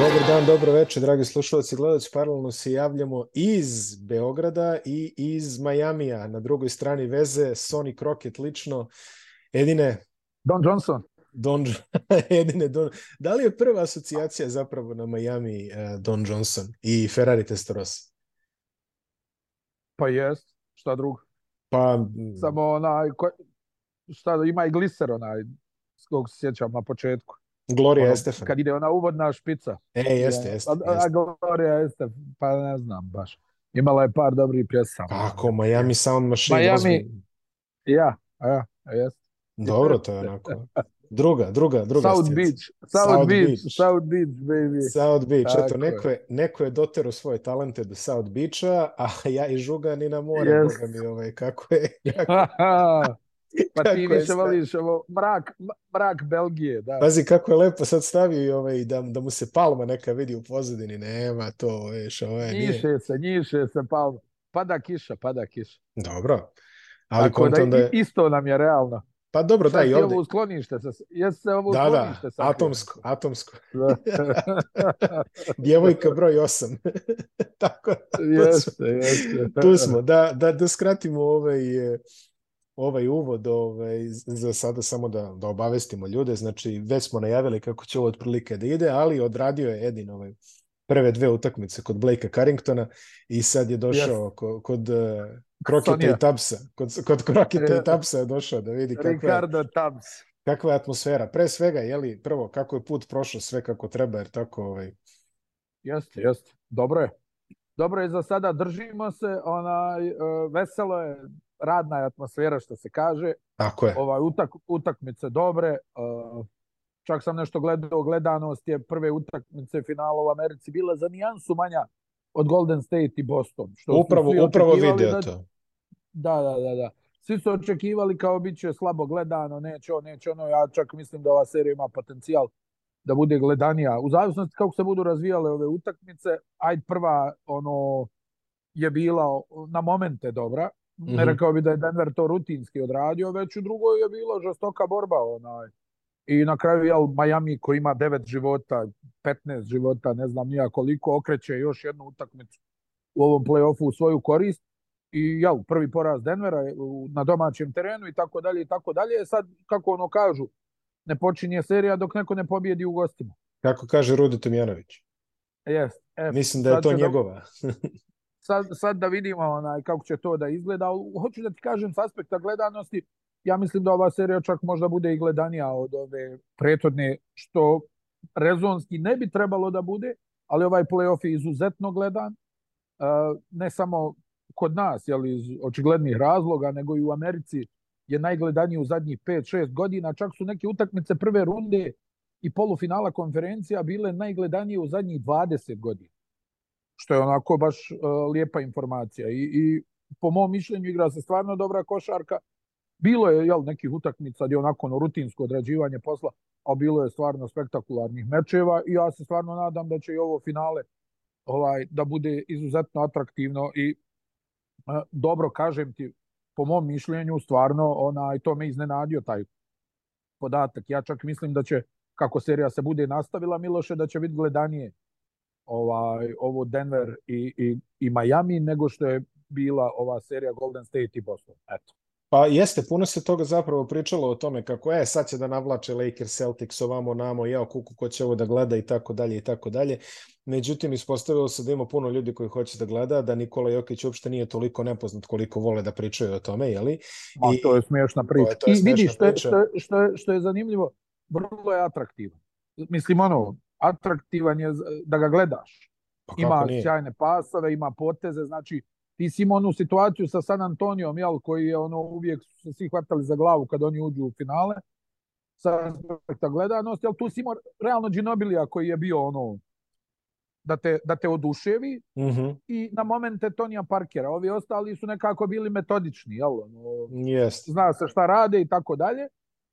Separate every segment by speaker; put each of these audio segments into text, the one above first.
Speaker 1: Dobar dan, dobro večer, dragi slušalci i gledalci. Paralelno se javljamo iz Beograda i iz Majamija. Na drugoj strani veze Sony Crockett lično. Edine...
Speaker 2: Don Johnson.
Speaker 1: Don, edine, Don. Da li je prva asocijacija zapravo na Miami eh, Don Johnson i Ferrari Testarossa?
Speaker 2: Pa jest, šta drugo? Pa... Samo onaj, ko, šta, ima i gliser onaj, kog se sjećam na početku.
Speaker 1: Gloria ono, Estefan.
Speaker 2: Kad ide ona uvodna špica.
Speaker 1: E, jeste, jeste. A,
Speaker 2: a Gloria Estefan, pa ne znam baš. Imala je par dobrih pjesama.
Speaker 1: Kako,
Speaker 2: Miami
Speaker 1: Sound Machine.
Speaker 2: Miami,
Speaker 1: ozbiljno.
Speaker 2: ja, ja,
Speaker 1: jeste. Dobro, to je onako. Druga, druga, druga
Speaker 2: South Beach, South, South Beach, Beach,
Speaker 1: South Beach,
Speaker 2: baby.
Speaker 1: South Beach, Tako eto, neko je, neko je dotero svoje talente do South Beacha, a ja i Žuga ni na more, yes. boga mi ovaj, kako je. Kako...
Speaker 2: Pa Martiniševo, Liševo, mrak, mrak Belgije, da.
Speaker 1: Pazi kako je lepo sad stavio i ovaj, da, da mu se palma neka vidi u pozadini, nema to, veš,
Speaker 2: ovo ovaj, je... Njiše nije. se, njiše se palma, pada kiša, pada kiša.
Speaker 1: Dobro, ali Tako da, onda...
Speaker 2: Isto nam je realno.
Speaker 1: Pa dobro, Šta da i ovdje.
Speaker 2: ovo sklonište? Sa, jesi se
Speaker 1: ovo da, da sklonište? Da, da, atomsko, atomsko. Da. Djevojka broj 8. Tako, da, tu,
Speaker 2: jeste,
Speaker 1: smo,
Speaker 2: jeste.
Speaker 1: tu smo. Da, da, da skratimo ovaj ovaj uvod ovaj, za sada samo da, da obavestimo ljude. Znači, već smo najavili kako će ovo otprilike da ide, ali odradio je Edin ovaj, prve dve utakmice kod Blakea Carringtona i sad je došao yes. Eh, kod, kod Kroketa i e. Tabsa. Kod, kod Kroketa i Tabsa je došao da vidi kako Ricardo Tabs. kakva je atmosfera. Pre svega, je li, prvo, kako je put prošao sve kako treba, jer tako... Ovaj... Jeste,
Speaker 2: jeste. Dobro je. Dobro je za sada, držimo se, ona, eh, veselo je, radna je atmosfera što se kaže.
Speaker 1: Tako je.
Speaker 2: Ovaj, utak, utakmice dobre. E, čak sam nešto gledao, gledanost je prve utakmice finala u Americi bila za nijansu manja od Golden State i Boston.
Speaker 1: Što upravo, upravo video da to.
Speaker 2: Da, da, da, da. Svi su očekivali kao biće slabo gledano, neće ono, neće ono. Ja čak mislim da ova serija ima potencijal da bude gledanija. U zavisnosti kako se budu razvijale ove utakmice, aj prva ono je bila na momente dobra, Mm -hmm. Rekao bi da je Denver to rutinski odradio, već u drugoj je bila žestoka borba. Onaj. I na kraju jel, Miami koji ima 9 života, 15 života, ne znam nija koliko, okreće još jednu utakmicu u ovom play-offu u svoju korist. I jel, prvi poraz Denvera na domaćem terenu i tako dalje i tako dalje. E sad, kako ono kažu, ne počinje serija dok neko ne pobijedi u gostima.
Speaker 1: Kako kaže Rudi Tomjanović.
Speaker 2: Yes, F.
Speaker 1: E, Mislim da je to njegova
Speaker 2: sad, sad da vidimo onaj, kako će to da izgleda. Hoću da ti kažem, s aspekta gledanosti, ja mislim da ova serija čak možda bude i gledanija od ove prethodne, što rezonski ne bi trebalo da bude, ali ovaj playoff je izuzetno gledan. Ne samo kod nas, jeli, iz očiglednih razloga, nego i u Americi je najgledanije u zadnjih 5-6 godina. Čak su neke utakmice prve runde i polufinala konferencija bile najgledanije u zadnjih 20 godina što je onako baš uh, lijepa informacija. I, I po mom mišljenju igra se stvarno dobra košarka. Bilo je jel, nekih utakmica gdje onako ono rutinsko odrađivanje posla, a bilo je stvarno spektakularnih mečeva i ja se stvarno nadam da će i ovo finale ovaj da bude izuzetno atraktivno i uh, dobro kažem ti po mom mišljenju stvarno onaj to me iznenadio taj podatak. Ja čak mislim da će kako serija se bude nastavila Miloše da će biti gledanije ovaj, ovo Denver i, i, i Miami nego što je bila ova serija Golden State i Boston. Eto.
Speaker 1: Pa jeste, puno se toga zapravo pričalo o tome kako je, sad će da navlače Lakers, Celtics, ovamo, namo, jao, kuku, ko će ovo da gleda i tako dalje i tako dalje. Međutim, ispostavilo se da ima puno ljudi koji hoće da gleda, da Nikola Jokić uopšte nije toliko nepoznat koliko vole da pričaju o tome, jeli?
Speaker 2: I, to je smiješna priča. To je, to
Speaker 1: je I vidi
Speaker 2: što što,
Speaker 1: je,
Speaker 2: što, je, što je zanimljivo, vrlo je atraktivno. Mislim, ono, atraktivan je da ga gledaš. Pa ima nije? sjajne pasove, ima poteze, znači ti si imao onu situaciju sa San Antonijom, jel, koji je ono uvijek se svi hvatali za glavu kad oni uđu u finale sa aspekta gledanosti, ali tu si imao realno Ginobilija koji je bio ono da te, da te oduševi uh mhm. -huh. i na momente Tonija Parkera. Ovi ostali su nekako bili metodični, jel? Ono,
Speaker 1: yes.
Speaker 2: Zna se šta rade i tako dalje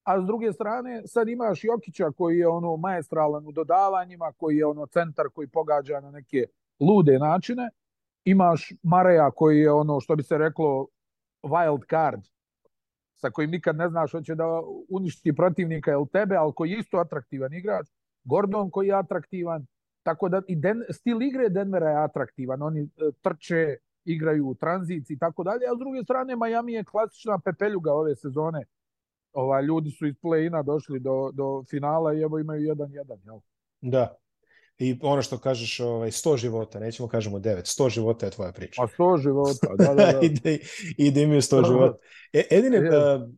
Speaker 2: a s druge strane sad imaš Jokića koji je ono maestralan u dodavanjima, koji je ono centar koji pogađa na neke lude načine, imaš Mareja koji je ono što bi se reklo wild card, sa kojim nikad ne znaš hoće da uništi protivnika ili tebe, ali koji je isto atraktivan igrač, Gordon koji je atraktivan, tako da i Den, stil igre Denvera je atraktivan, oni e, trče, igraju u tranziciji i tako dalje, a s druge strane Miami je klasična pepeljuga ove sezone – ovaj, ljudi su iz play-ina došli do, do finala i evo imaju 1-1, jel?
Speaker 1: Da. I ono što kažeš, ovaj, 100 života, nećemo kažemo 9, 100 života je tvoja priča.
Speaker 2: A pa 100 života, da, da, da. I, da
Speaker 1: I da imaju 100 života. E, Edine, uh,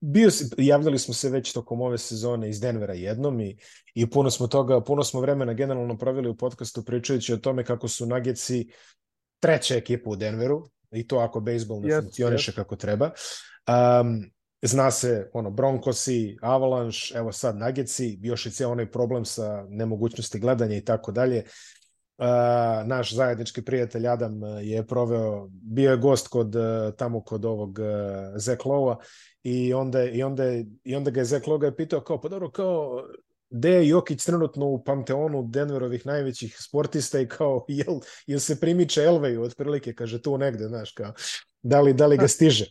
Speaker 1: bio si, javljali smo se već tokom ove sezone iz Denvera jednom i, i puno smo toga, puno smo vremena generalno proveli u podcastu pričajući o tome kako su Nagetsi treća ekipa u Denveru i to ako bejsbol ne yes, funkcioniše yes. kako treba. Um, Zna se, ono, Broncosi, Avalanche, evo sad Nuggetsi, još i cijel onaj problem sa nemogućnosti gledanja i tako dalje. Uh, Naš zajednički prijatelj Adam e, je proveo, bio je gost kod, e, tamo kod ovog Zeklova i onda, i onda, i onda ga je Zeklo ga pitao kao, pa dobro, kao, gde je Jokić trenutno u panteonu Denverovih najvećih sportista i kao, jel, jel se primiče Elveju otprilike, kaže tu negde, znaš, kao, da li, da li ga stiže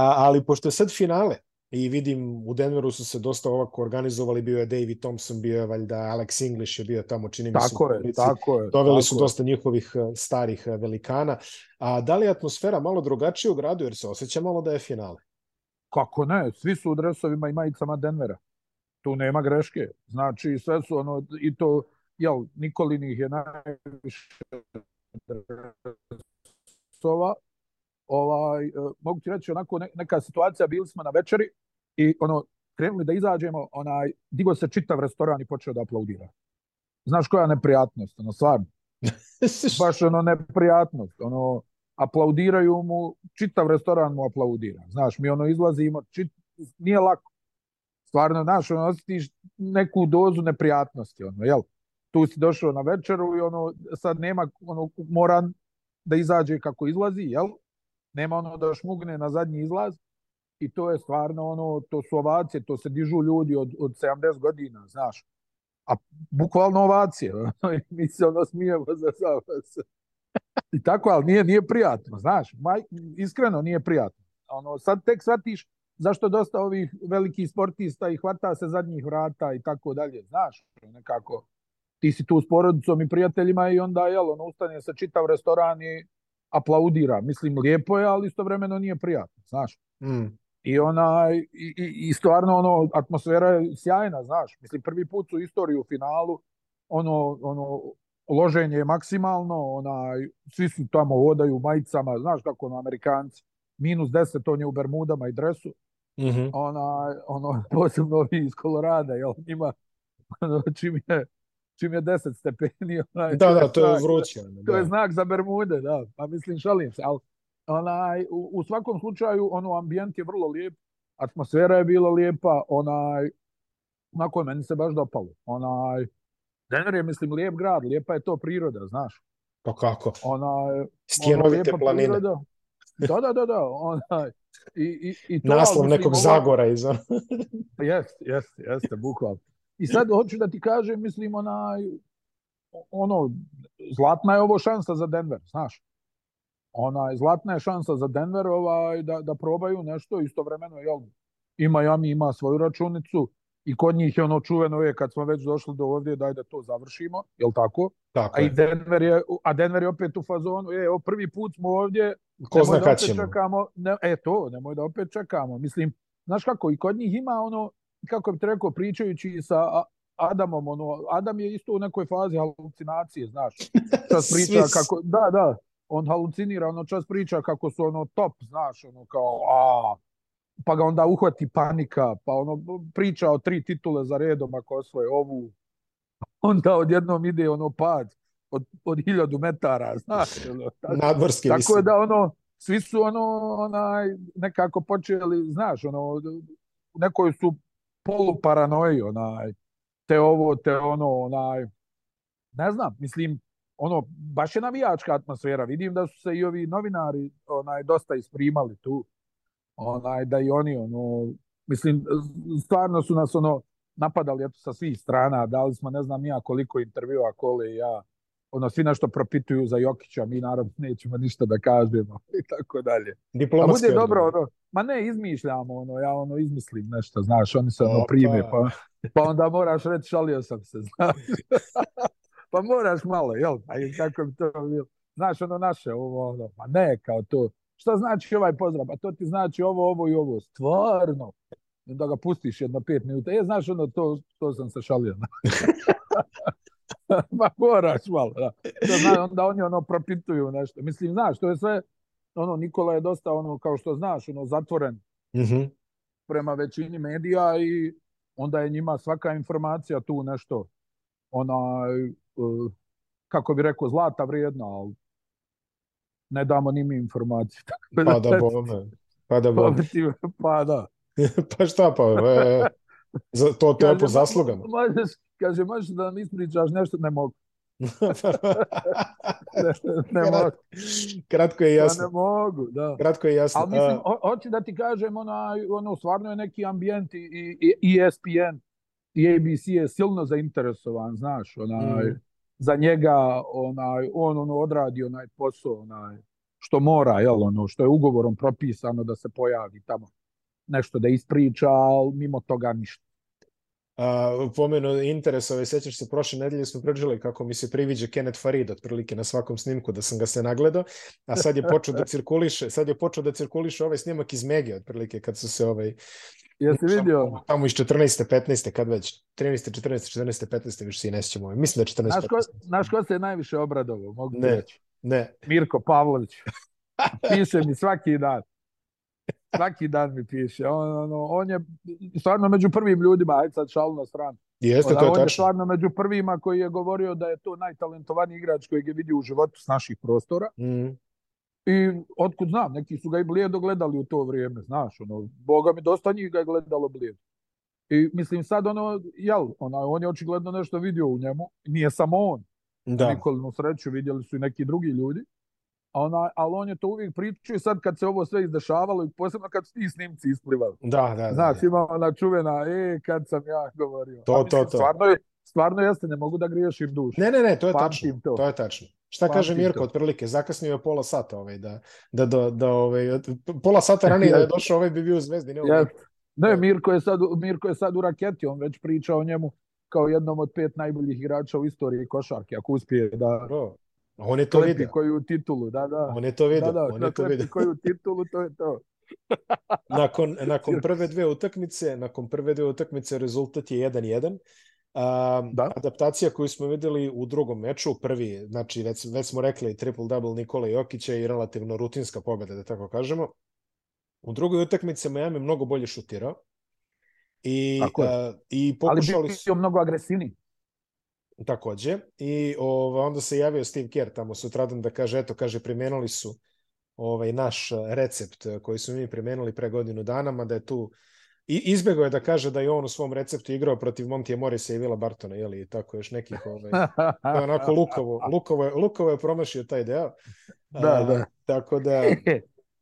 Speaker 1: ali pošto je sad finale, i vidim u Denveru su se dosta ovako organizovali, bio je David Thompson, bio je valjda Alex English je bio tamo, čini mi se.
Speaker 2: Tako je, tako je.
Speaker 1: Doveli tako su dosta njihovih e, starih e, velikana. A da li je atmosfera malo drugačija u gradu, jer se osjeća malo da je finale?
Speaker 2: Kako ne, svi su u dresovima i majicama Denvera. Tu nema greške. Znači, sve su ono, i to, jel, Nikolinih je najviše dresova, ovaj, e, mogu ti reći onako neka situacija, bili smo na večeri i ono, krenuli da izađemo, onaj, digo se čitav restoran i počeo da aplaudira. Znaš koja neprijatnost, ono, stvarno. Baš ono neprijatnost, ono, aplaudiraju mu, čitav restoran mu aplaudira. Znaš, mi ono izlazimo, čit, nije lako. Stvarno, znaš, ono, osjetiš neku dozu neprijatnosti, ono, jel? Tu si došao na večeru i ono, sad nema, ono, moran da izađe kako izlazi, jel? nema ono da šmugne na zadnji izlaz i to je stvarno ono, to su ovacije, to se dižu ljudi od, od 70 godina, znaš. A bukvalno ovacije, mi se ono smijemo za zavaz. I tako, ali nije, nije prijatno, znaš, maj, iskreno nije prijatno. Ono, sad tek shvatiš zašto dosta ovih velikih sportista i hvata se zadnjih vrata i tako dalje, znaš, nekako ti si tu s porodicom i prijateljima i onda, jel, ono, ustane se čitav restoran i aplaudira. Mislim, lijepo je, ali istovremeno nije prijatno, znaš. Mm. I, ona, i, i, I stvarno ono, atmosfera je sjajna, znaš. Mislim, prvi put su istoriju u finalu, ono, ono, loženje je maksimalno, onaj, svi su tamo hodaju u majicama, znaš kako ono, Amerikanci, minus deset, on je u Bermudama i dresu. mm Ona, ono, posebno ovi iz Kolorada, jel, ima znači, je, čim je 10 stepeni. Onaj,
Speaker 1: da, da, to je vruće. Da,
Speaker 2: to je da. znak za Bermude, da. Pa mislim, šalim se. Ali onaj, u, u svakom slučaju, ono, ambijent je vrlo lijep, atmosfera je bila lijepa, onaj, na je meni se baš dopalo. Onaj, Denver je, mislim, lijep grad, lijepa je to priroda, znaš.
Speaker 1: Pa kako?
Speaker 2: Onaj,
Speaker 1: Stjenovite ono, planine.
Speaker 2: Priroda. Da, da, da, da. Onaj, i, i, i to, Naslov mislim,
Speaker 1: nekog ovo... zagora iza.
Speaker 2: Jeste, jeste, jeste, bukvalno. I sad hoću da ti kažem, mislim, onaj, ono, zlatna je ovo šansa za Denver, znaš. Ona, zlatna je šansa za Denver ovaj, da, da probaju nešto istovremeno, jel, i Miami ima svoju računicu i kod njih je ono čuveno je kad smo već došli do ovdje daj da to završimo, jel tako?
Speaker 1: tako
Speaker 2: je. a, i Denver je, a Denver je opet u fazonu, je, o, prvi put smo ovdje,
Speaker 1: Ko zna da opet ćemo.
Speaker 2: čekamo, ne, e to, nemoj da opet čekamo. Mislim, znaš kako, i kod njih ima ono, kako bi te rekao, pričajući sa Adamom, ono, Adam je isto u nekoj fazi halucinacije, znaš, čas priča kako, da, da, on halucinira, ono, čas priča kako su, ono, top, znaš, ono, kao, a, pa ga onda uhvati panika, pa ono, priča o tri titule za redom ako osvoje ovu, onda odjednom ide, ono, pad od, od hiljadu metara, znaš, ono,
Speaker 1: tako,
Speaker 2: Nadvorski,
Speaker 1: tako mislim.
Speaker 2: da, ono, svi su, ono, onaj, nekako počeli, znaš, ono, nekoj su poluparanoji, onaj, te ovo, te ono, onaj, ne znam, mislim, ono, baš je navijačka atmosfera. Vidim da su se i ovi novinari onaj dosta isprimali tu. Onaj da i oni ono mislim stvarno su nas ono napadali eto sa svih strana, dali smo ne znam ja koliko intervjua Kole i ja ono, svi nešto propituju za Jokića, mi naravno nećemo ništa da kažemo i tako dalje.
Speaker 1: Pa Diplomatski A
Speaker 2: bude dobro, ono, ma ne, izmišljamo, ono, ja ono izmislim nešto, znaš, oni se ono prime, pa. pa, pa onda moraš reći šalio sam se, znaš. pa moraš malo, jel, pa i kako bi to bilo. Znaš, ono naše, ovo, ono, ma ne, kao to, šta znači ovaj pozdrav? Pa to ti znači ovo, ovo i ovo, stvarno. Da ga pustiš jedno pet minuta. E, znaš, ono, to, to sam se šalio. pa moraš malo, da. Zna, onda oni ono propituju nešto. Mislim, znaš, to je sve, ono, Nikola je dosta, ono, kao što znaš, ono, zatvoren mm -hmm. prema većini medija i onda je njima svaka informacija tu nešto, onaj, e, kako bi rekao, zlata vrijedna, ali ne damo ni mi informacije.
Speaker 1: Da pa da bome. Pa da bome.
Speaker 2: Pa da.
Speaker 1: pa šta pa, e, to, to je po zaslugama. Možeš,
Speaker 2: Kaže, možeš da mi ispričaš nešto? Ne mogu. ne, ne mogu.
Speaker 1: Kratko je pa jasno. Ja
Speaker 2: ne mogu, da.
Speaker 1: Kratko je jasno.
Speaker 2: Ali mislim, ho hoću da ti kažem, ona, ono, stvarno je neki ambijent i, i, i ESPN i ABC je silno zainteresovan, znaš, onaj, mm. za njega, onaj, on ono odradi onaj posao, onaj, što mora, jel, ono, što je ugovorom propisano da se pojavi tamo nešto da ispriča, ali mimo toga ništa.
Speaker 1: Uh, pomenu interesove, sećaš se, prošle nedelje smo pričali kako mi se priviđa Kenneth Farid otprilike na svakom snimku da sam ga se nagledao, a sad je počeo da cirkuliše, sad je počeo da cirkuliše ovaj snimak iz Mege otprilike kad su se ovaj
Speaker 2: se vidio?
Speaker 1: Tamo iz 14. 15. kad već 13. 14. 14. 15. više se i ne sjećamo. Mislim da 14. Naš ko,
Speaker 2: naš ko se je najviše obradovao, mogu
Speaker 1: ne, reći. Ne.
Speaker 2: Mirko Pavlović. Piše mi svaki dan. Svaki dan mi piše. On, ono, on je stvarno među prvim ljudima, ajde sad šalu na stranu. Jeste, to je on tačno. je stvarno među prvima koji je govorio da je to najtalentovaniji igrač koji je vidio u životu s naših prostora. Mm. I otkud znam, neki su ga i blijedo gledali u to vrijeme, znaš, ono, Boga mi dosta njih ga je gledalo blijedo. I mislim sad ono, jel, ona, on je očigledno nešto vidio u njemu, nije samo on. Da. Nikolinu sreću vidjeli su i neki drugi ljudi. Ona, ali on je to uvijek pričao i sad kad se ovo sve izdešavalo i posebno kad su ti snimci isplivali.
Speaker 1: Da, da, da.
Speaker 2: Znači, ima ona čuvena, e, kad sam ja govorio.
Speaker 1: To, mislim, to, to. Stvarno, je,
Speaker 2: stvarno jeste, ne mogu da griješim dušu.
Speaker 1: Ne, ne, ne, to je Pamtim tačno. To. to je tačno. Šta Pamtim kaže Mirko, otprilike, zakasnio je pola sata ovaj, da, da, da, da ovaj, pola sata ranije da je došao, ovaj bi bio u zvezdi. Ne, ovaj.
Speaker 2: ne Mirko, je sad, Mirko je sad u raketi, on već priča o njemu kao jednom od pet najboljih igrača u istoriji košarke, ako uspije da, Bro
Speaker 1: On je to Klepi
Speaker 2: koji
Speaker 1: u
Speaker 2: titulu, da, da.
Speaker 1: On je
Speaker 2: to
Speaker 1: vidio. Da, da, on je da, to
Speaker 2: vidio. u titulu, to je to.
Speaker 1: nakon, nakon prve dve utakmice, nakon prve dve utakmice rezultat je 1-1. Um, da. Adaptacija koju smo videli u drugom meču, prvi, znači već, već smo rekli triple-double Nikola Jokića i relativno rutinska pobjeda, da tako kažemo. U drugoj utakmici Miami mnogo bolje šutirao. I,
Speaker 2: uh, i pokušali Ali bio mnogo agresivniji
Speaker 1: takođe. I ova, onda se javio Steve Kerr tamo sutradan da kaže, eto, kaže, primenili su ovaj naš e, recept e, koji su mi primenili pre godinu dana, da je tu I izbegao je da kaže da je on u svom receptu igrao protiv Montije Morisa i Vila Bartona, je li, tako još nekih, ovaj, onako Lukovo, Lukovo je, Lukovo je promašio taj deo.
Speaker 2: Da, a, da.
Speaker 1: Tako da,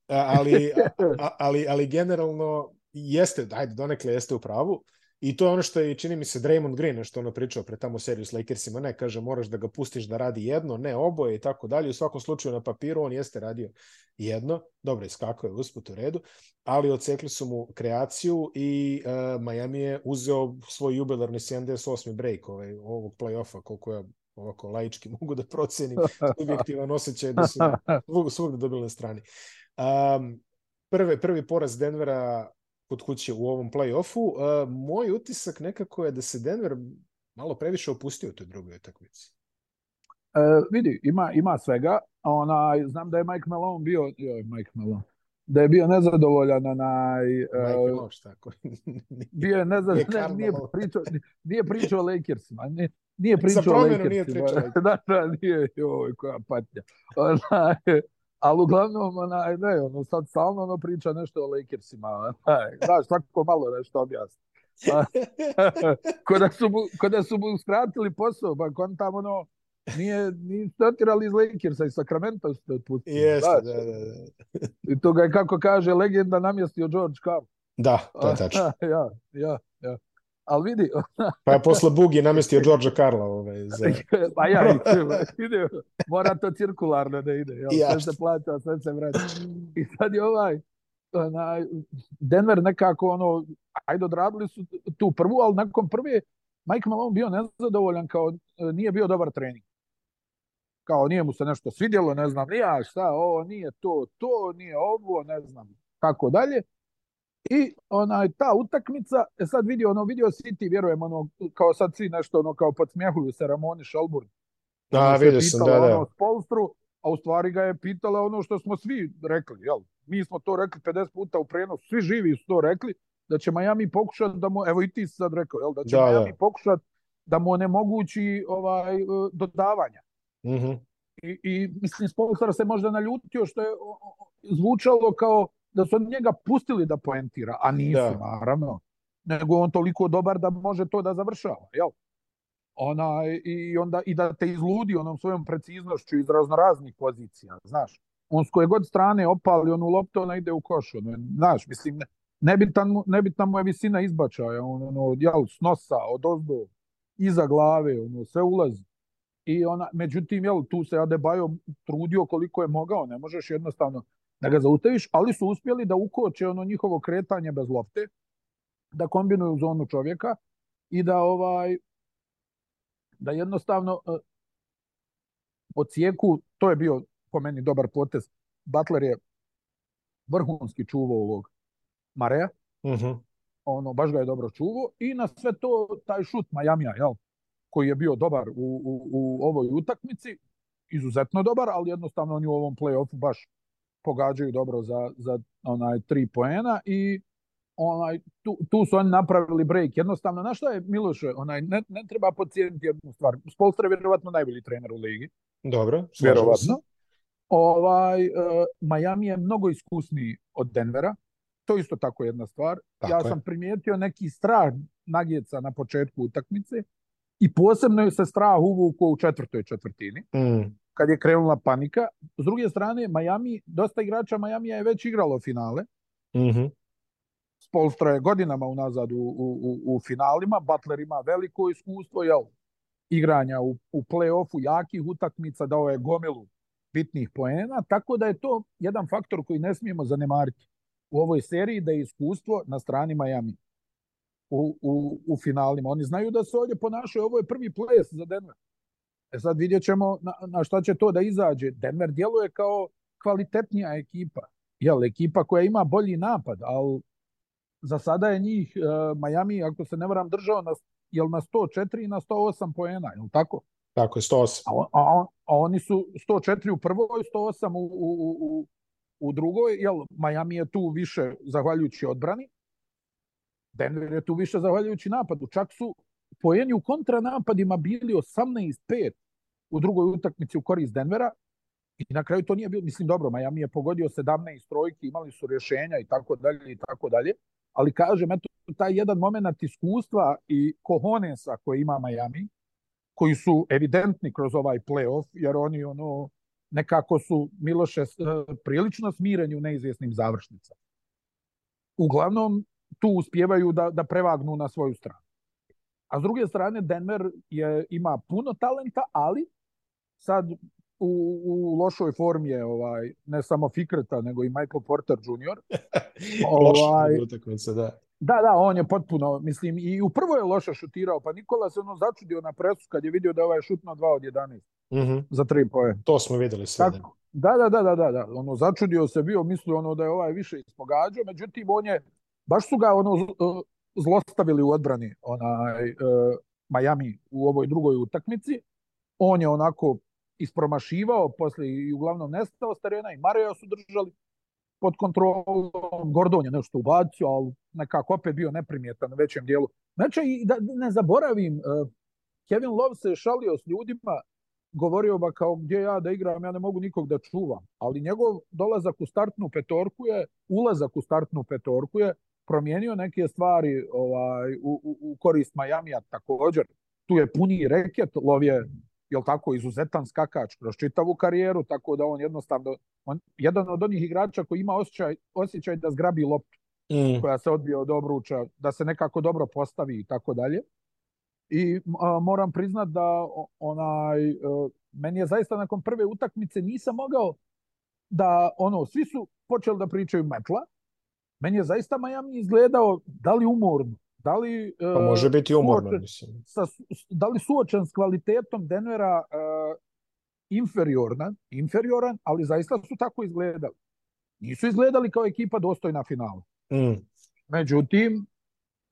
Speaker 1: ali, a, ali, ali generalno jeste, ajde, donekle jeste u pravu. I to je ono što je, čini mi se, Draymond Green, što ono pričao pre tamo seriju s Lakersima, ne, kaže, moraš da ga pustiš da radi jedno, ne oboje i tako dalje. U svakom slučaju na papiru on jeste radio jedno, dobro, iskakao je usput u redu, ali odsekli su mu kreaciju i uh, Miami je uzeo svoj jubilarni 78. break ovaj, ovog play-offa, koliko ja ovako laički mogu da procenim subjektivan osjećaj da su svugde dobili na strani. Um, prve, prvi poraz Denvera kod kuće u ovom play-offu. moj utisak nekako je da se Denver malo previše opustio u toj drugoj utakmici. E,
Speaker 2: vidi, ima, ima svega. Ona, znam da je Mike Malone bio... Joj, Mike Malone da je bio nezadovoljan onaj...
Speaker 1: Uh, Loš, tako.
Speaker 2: bio je nezadovoljan, nije, nije, pričao, nije pričao o Lakersima. Nije,
Speaker 1: nije pričao
Speaker 2: o Lakersima. Nije pričao. da, da,
Speaker 1: nije,
Speaker 2: joj, koja patnja. Ona, ali uglavnom, onaj, ne, ono, sad stalno ono priča nešto o Lakersima, znaš, tako malo nešto objasni. kada, su mu, kada su mu skratili posao, ba, on tamo, ono, nije, nije statirali iz Lakersa, iz Sacramento ste otpustili. Jeste,
Speaker 1: da, da, da.
Speaker 2: I to ga je, kako kaže, legenda namjestio George Carl.
Speaker 1: Da, to je tačno. ja, ja
Speaker 2: ali vidi...
Speaker 1: pa je posle Bugi namestio Đorđa Karla. Ove, ovaj, za...
Speaker 2: pa ja, ide, mora to cirkularno da ide. Jel? Ja. Sve se plaća, sve se vraća. I sad je ovaj, na, Denver nekako ono, ajde odradili su tu prvu, ali nakon prve Mike Malone bio nezadovoljan kao nije bio dobar trening. Kao nije mu se nešto svidjelo, ne znam, ja šta, ovo nije to, to, nije ovo, ne znam, kako dalje. I onaj, ta utakmica, e, sad vidio, ono, vidio City, vjerujem, ono, kao sad svi nešto, ono, kao podsmjehuju se Ramoni Šalburn.
Speaker 1: Da, vidio sam, da, da. Ono,
Speaker 2: polstru, a u stvari ga je pitala ono što smo svi rekli, jel? Mi smo to rekli 50 puta u prenosu, svi živi su to rekli, da će Miami pokušat da mu, evo i ti sad rekao, jel? Da će da, da. Miami da. pokušati da mu onemogući ovaj, e, dodavanja. Mm -hmm. I, I, mislim, Spolstar se možda naljutio što je zvučalo kao da su njega pustili da poentira, a nisu, da. naravno. Nego on toliko dobar da može to da završava, jel? Ona, i, onda, I da te izludi onom svojom preciznošću iz raznoraznih pozicija, znaš. On s koje god strane opali onu loptu, ona ide u košu. Ono, znaš, mislim, ne, nebitan, nebitna mu je visina izbačaja, on, ono, jel, s nosa, od ozdo, iza glave, ono, sve ulazi. I ona, međutim, jel, tu se Adebayo trudio koliko je mogao, ne možeš jednostavno, da ga zaustaviš, ali su uspjeli da ukoče ono njihovo kretanje bez lopte, da kombinuju zonu čovjeka i da ovaj da jednostavno uh, e, ocijeku, to je bio po meni dobar potez. Butler je vrhunski čuvao ovog Mareja. Uh mhm. -huh. Ono, baš ga je dobro čuvao. I na sve to taj šut Majamija, jel? koji je bio dobar u, u, u ovoj utakmici, izuzetno dobar, ali jednostavno oni u ovom play-offu baš pogađaju dobro za, za onaj tri poena i onaj, tu, tu su oni napravili break. Jednostavno, na šta je Miloše, onaj, ne, ne treba pocijeniti jednu stvar. Spolstra je vjerovatno najbolji trener u ligi.
Speaker 1: Dobro, vjerovatno.
Speaker 2: Ovaj, uh, Miami je mnogo iskusniji od Denvera. To je isto tako jedna stvar. Tako ja je. sam primijetio neki strah Nagjeca na početku utakmice i posebno je se strah uvuku u četvrtoj četvrtini. Mm kad je krenula panika. S druge strane, Miami, dosta igrača Majamija je već igralo finale. Mm -hmm. Spolstra je godinama unazad u, u, u, finalima, Butler ima veliko iskustvo, jel, igranja u, u play-offu, jakih utakmica, dao je gomilu bitnih poena, tako da je to jedan faktor koji ne smijemo zanemariti u ovoj seriji, da je iskustvo na strani Miami u, u, u finalima. Oni znaju da se ovdje ponašaju, ovo je prvi ples za Denver. E sad vidjet ćemo na, na šta će to da izađe. Denver djeluje kao kvalitetnija ekipa. Jel, ekipa koja ima bolji napad, ali za sada je njih e, Miami, ako se ne varam, držao na, jel, na 104 i na 108 poena, jel tako?
Speaker 1: Tako
Speaker 2: je,
Speaker 1: 108.
Speaker 2: A, on, a, on, a oni su 104 u prvoj, 108 u, u, u, u u drugoj, jel, Miami je tu više zahvaljujući odbrani, Denver je tu više zahvaljujući napadu. Čak su poeni u kontranapadima bili 18-5 u drugoj utakmici u korist Denvera i na kraju to nije bilo, mislim dobro, Miami je pogodio 17 trojki, imali su rješenja i tako dalje i tako dalje, ali kažem, eto, taj jedan moment iskustva i kohonesa koje ima Miami, koji su evidentni kroz ovaj playoff, jer oni ono, nekako su Miloše e, prilično smireni u neizvjesnim završnicama. Uglavnom, tu uspjevaju da, da prevagnu na svoju stranu. A s druge strane, Denver je, ima puno talenta, ali sad u, u lošoj formi je ovaj ne samo Fikreta nego i Michael Porter Jr. ovaj
Speaker 1: utakmice,
Speaker 2: da. Da, da, on je potpuno, mislim, i u prvo je loše šutirao, pa Nikola se ono začudio na presu kad je vidio da je ovaj šutno 2 od 11 mm -hmm. za tri poje.
Speaker 1: To smo videli sve. Tako,
Speaker 2: da, da, da, da, da, da, ono, začudio se bio, mislio ono da je ovaj više ispogađao, međutim, on je, baš su ga ono zlostavili u odbrani, onaj, e, Miami u ovoj drugoj utakmici, on je onako ispromašivao posle i uglavnom nestao s terena i Mareja su držali pod kontrolom. Gordonja nešto ubacio, ali nekako opet bio neprimjetan u većem dijelu. Znači, i da ne zaboravim, e, Kevin Love se šalio s ljudima, govorio ba kao gdje ja da igram, ja ne mogu nikog da čuvam. Ali njegov dolazak u startnu petorku je, ulazak u startnu petorku je promijenio neke stvari ovaj, u, u, u korist Majamija također. Tu je puni reket, Lov je jel tako, izuzetan skakač kroz čitavu karijeru, tako da on jednostavno, on, jedan od onih igrača koji ima osjećaj, osjećaj da zgrabi loptu mm. koja se odbije od obruča, da se nekako dobro postavi i tako dalje. I a, moram priznat da onaj, a, e, meni je zaista nakon prve utakmice nisam mogao da ono, svi su počeli da pričaju metla, meni je zaista Miami izgledao da li umorno, Da li,
Speaker 1: pa e, može biti umorno, suočen,
Speaker 2: mislim. Sa, da li suočen s kvalitetom Denvera uh, e, inferiornan, inferioran, ali zaista su tako izgledali. Nisu izgledali kao ekipa dostojna finala. Mm. Međutim,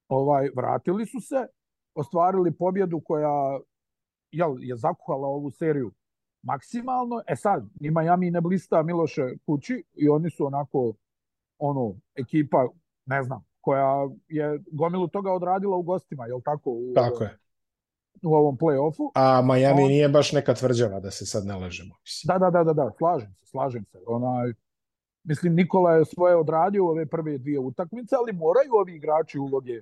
Speaker 2: ovaj vratili su se, ostvarili pobjedu koja jel, je zakuhala ovu seriju maksimalno. E sad, i Miami ne blista Miloše kući i oni su onako ono ekipa, ne znam, koja je gomilu toga odradila u gostima, je li tako? U,
Speaker 1: tako je.
Speaker 2: U ovom play-offu.
Speaker 1: A Miami On... nije baš neka tvrđava da se sad ne ležemo.
Speaker 2: Da, da, da, da, da, slažem se, slažem se. Onaj, mislim, Nikola je svoje odradio ove prve dvije utakmice, ali moraju ovi igrači uloge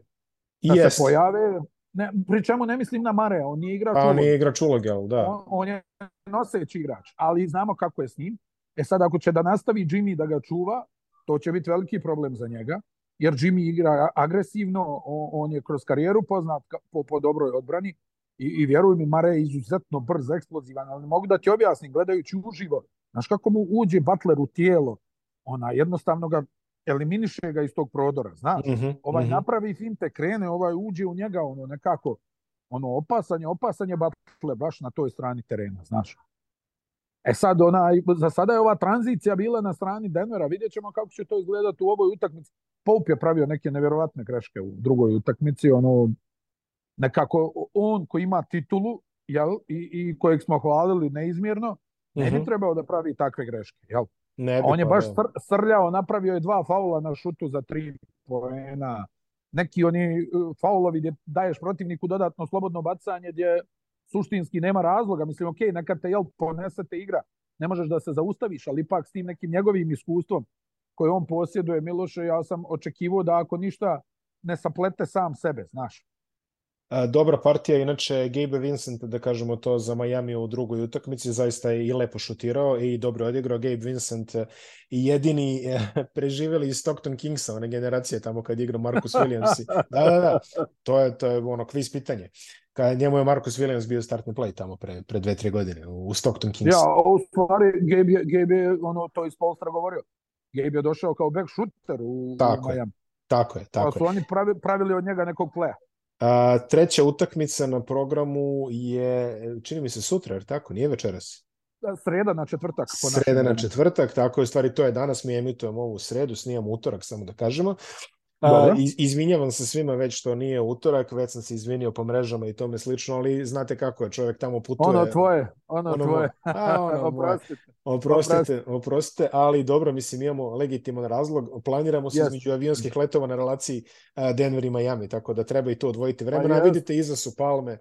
Speaker 2: da yes. se pojave. Ne, pri ne mislim na Mare,
Speaker 1: on nije igrač
Speaker 2: pa, uloge.
Speaker 1: nije
Speaker 2: igrač
Speaker 1: uloge, da.
Speaker 2: On, on je noseći igrač, ali znamo kako je s njim. E sad, ako će da nastavi Jimmy da ga čuva, to će biti veliki problem za njega jer Jimmy igra agresivno, on je kroz karijeru poznat po, po dobroj odbrani i, i vjeruj mi, Mare je izuzetno brz, eksplozivan, ali mogu da ti objasnim, gledajući uživo, znaš kako mu uđe Butler u tijelo, ona jednostavno ga eliminiše ga iz tog prodora, znaš, mm -hmm, ovaj mm -hmm. napravi finte, krene, ovaj uđe u njega, ono nekako, ono opasanje, opasanje Butler baš na toj strani terena, znaš. E sad, ona, za sada je ova tranzicija bila na strani Denvera. Vidjet ćemo kako će to izgledati u ovoj utakmici. Pope je pravio neke neverovatne greške u drugoj utakmici, ono, nekako on koji ima titulu, jel, i, i kojeg smo hvalili neizmjerno, ne bi mhm. trebao da pravi takve greške, jel? Ne on je pa baš da. sr srljao, napravio je dva faula na šutu za tri poena. Neki oni e, faulovi gdje daješ protivniku dodatno slobodno bacanje gdje suštinski nema razloga. Mislim, ok, neka te jel, ponese te igra, ne možeš da se zaustaviš, ali ipak s tim nekim njegovim iskustvom koje on posjeduje, Miloše, ja sam očekivao da ako ništa ne saplete sam sebe, znaš. E,
Speaker 1: dobra partija, inače Gabe Vincent, da kažemo to, za Miami u drugoj utakmici, zaista je i lepo šutirao i dobro odigrao. Gabe Vincent e, i jedini e, preživeli iz Stockton Kingsa, one generacije tamo kad igra Marcus Williams. da, da, da, to je, to je ono kviz pitanje. Kad njemu je Marcus Williams bio startni play tamo pre, pre dve, tri godine u Stockton Kings.
Speaker 2: Ja, u stvari Gabe, Gabe je ono, to iz Polstra govorio. Gabe je došao kao back shooter u,
Speaker 1: tako u Miami. Je, tako je, tako pa
Speaker 2: su oni pravi, pravili od njega nekog playa. A,
Speaker 1: treća utakmica na programu je, čini mi se, sutra, jer tako? Nije večeras?
Speaker 2: Da, sreda na četvrtak.
Speaker 1: Po Sreda na četvrtak, tako je, stvari to je danas, mi emitujemo ovu sredu, snijamo utorak, samo da kažemo. Pa, dobro. Iz, izvinjavam se svima već što nije utorak, već sam se izvinio po mrežama i tome slično, ali znate kako je, čovjek tamo putuje.
Speaker 2: Ono tvoje, ono, ono tvoje. A, ono oprostite.
Speaker 1: oprostite. Oprostite, ali dobro, mislim, imamo legitiman razlog. Planiramo se yes. između avionskih letova na relaciji Denver i Miami, tako da treba i to odvojiti vremena. Yes. Pa vidite, iza su palme,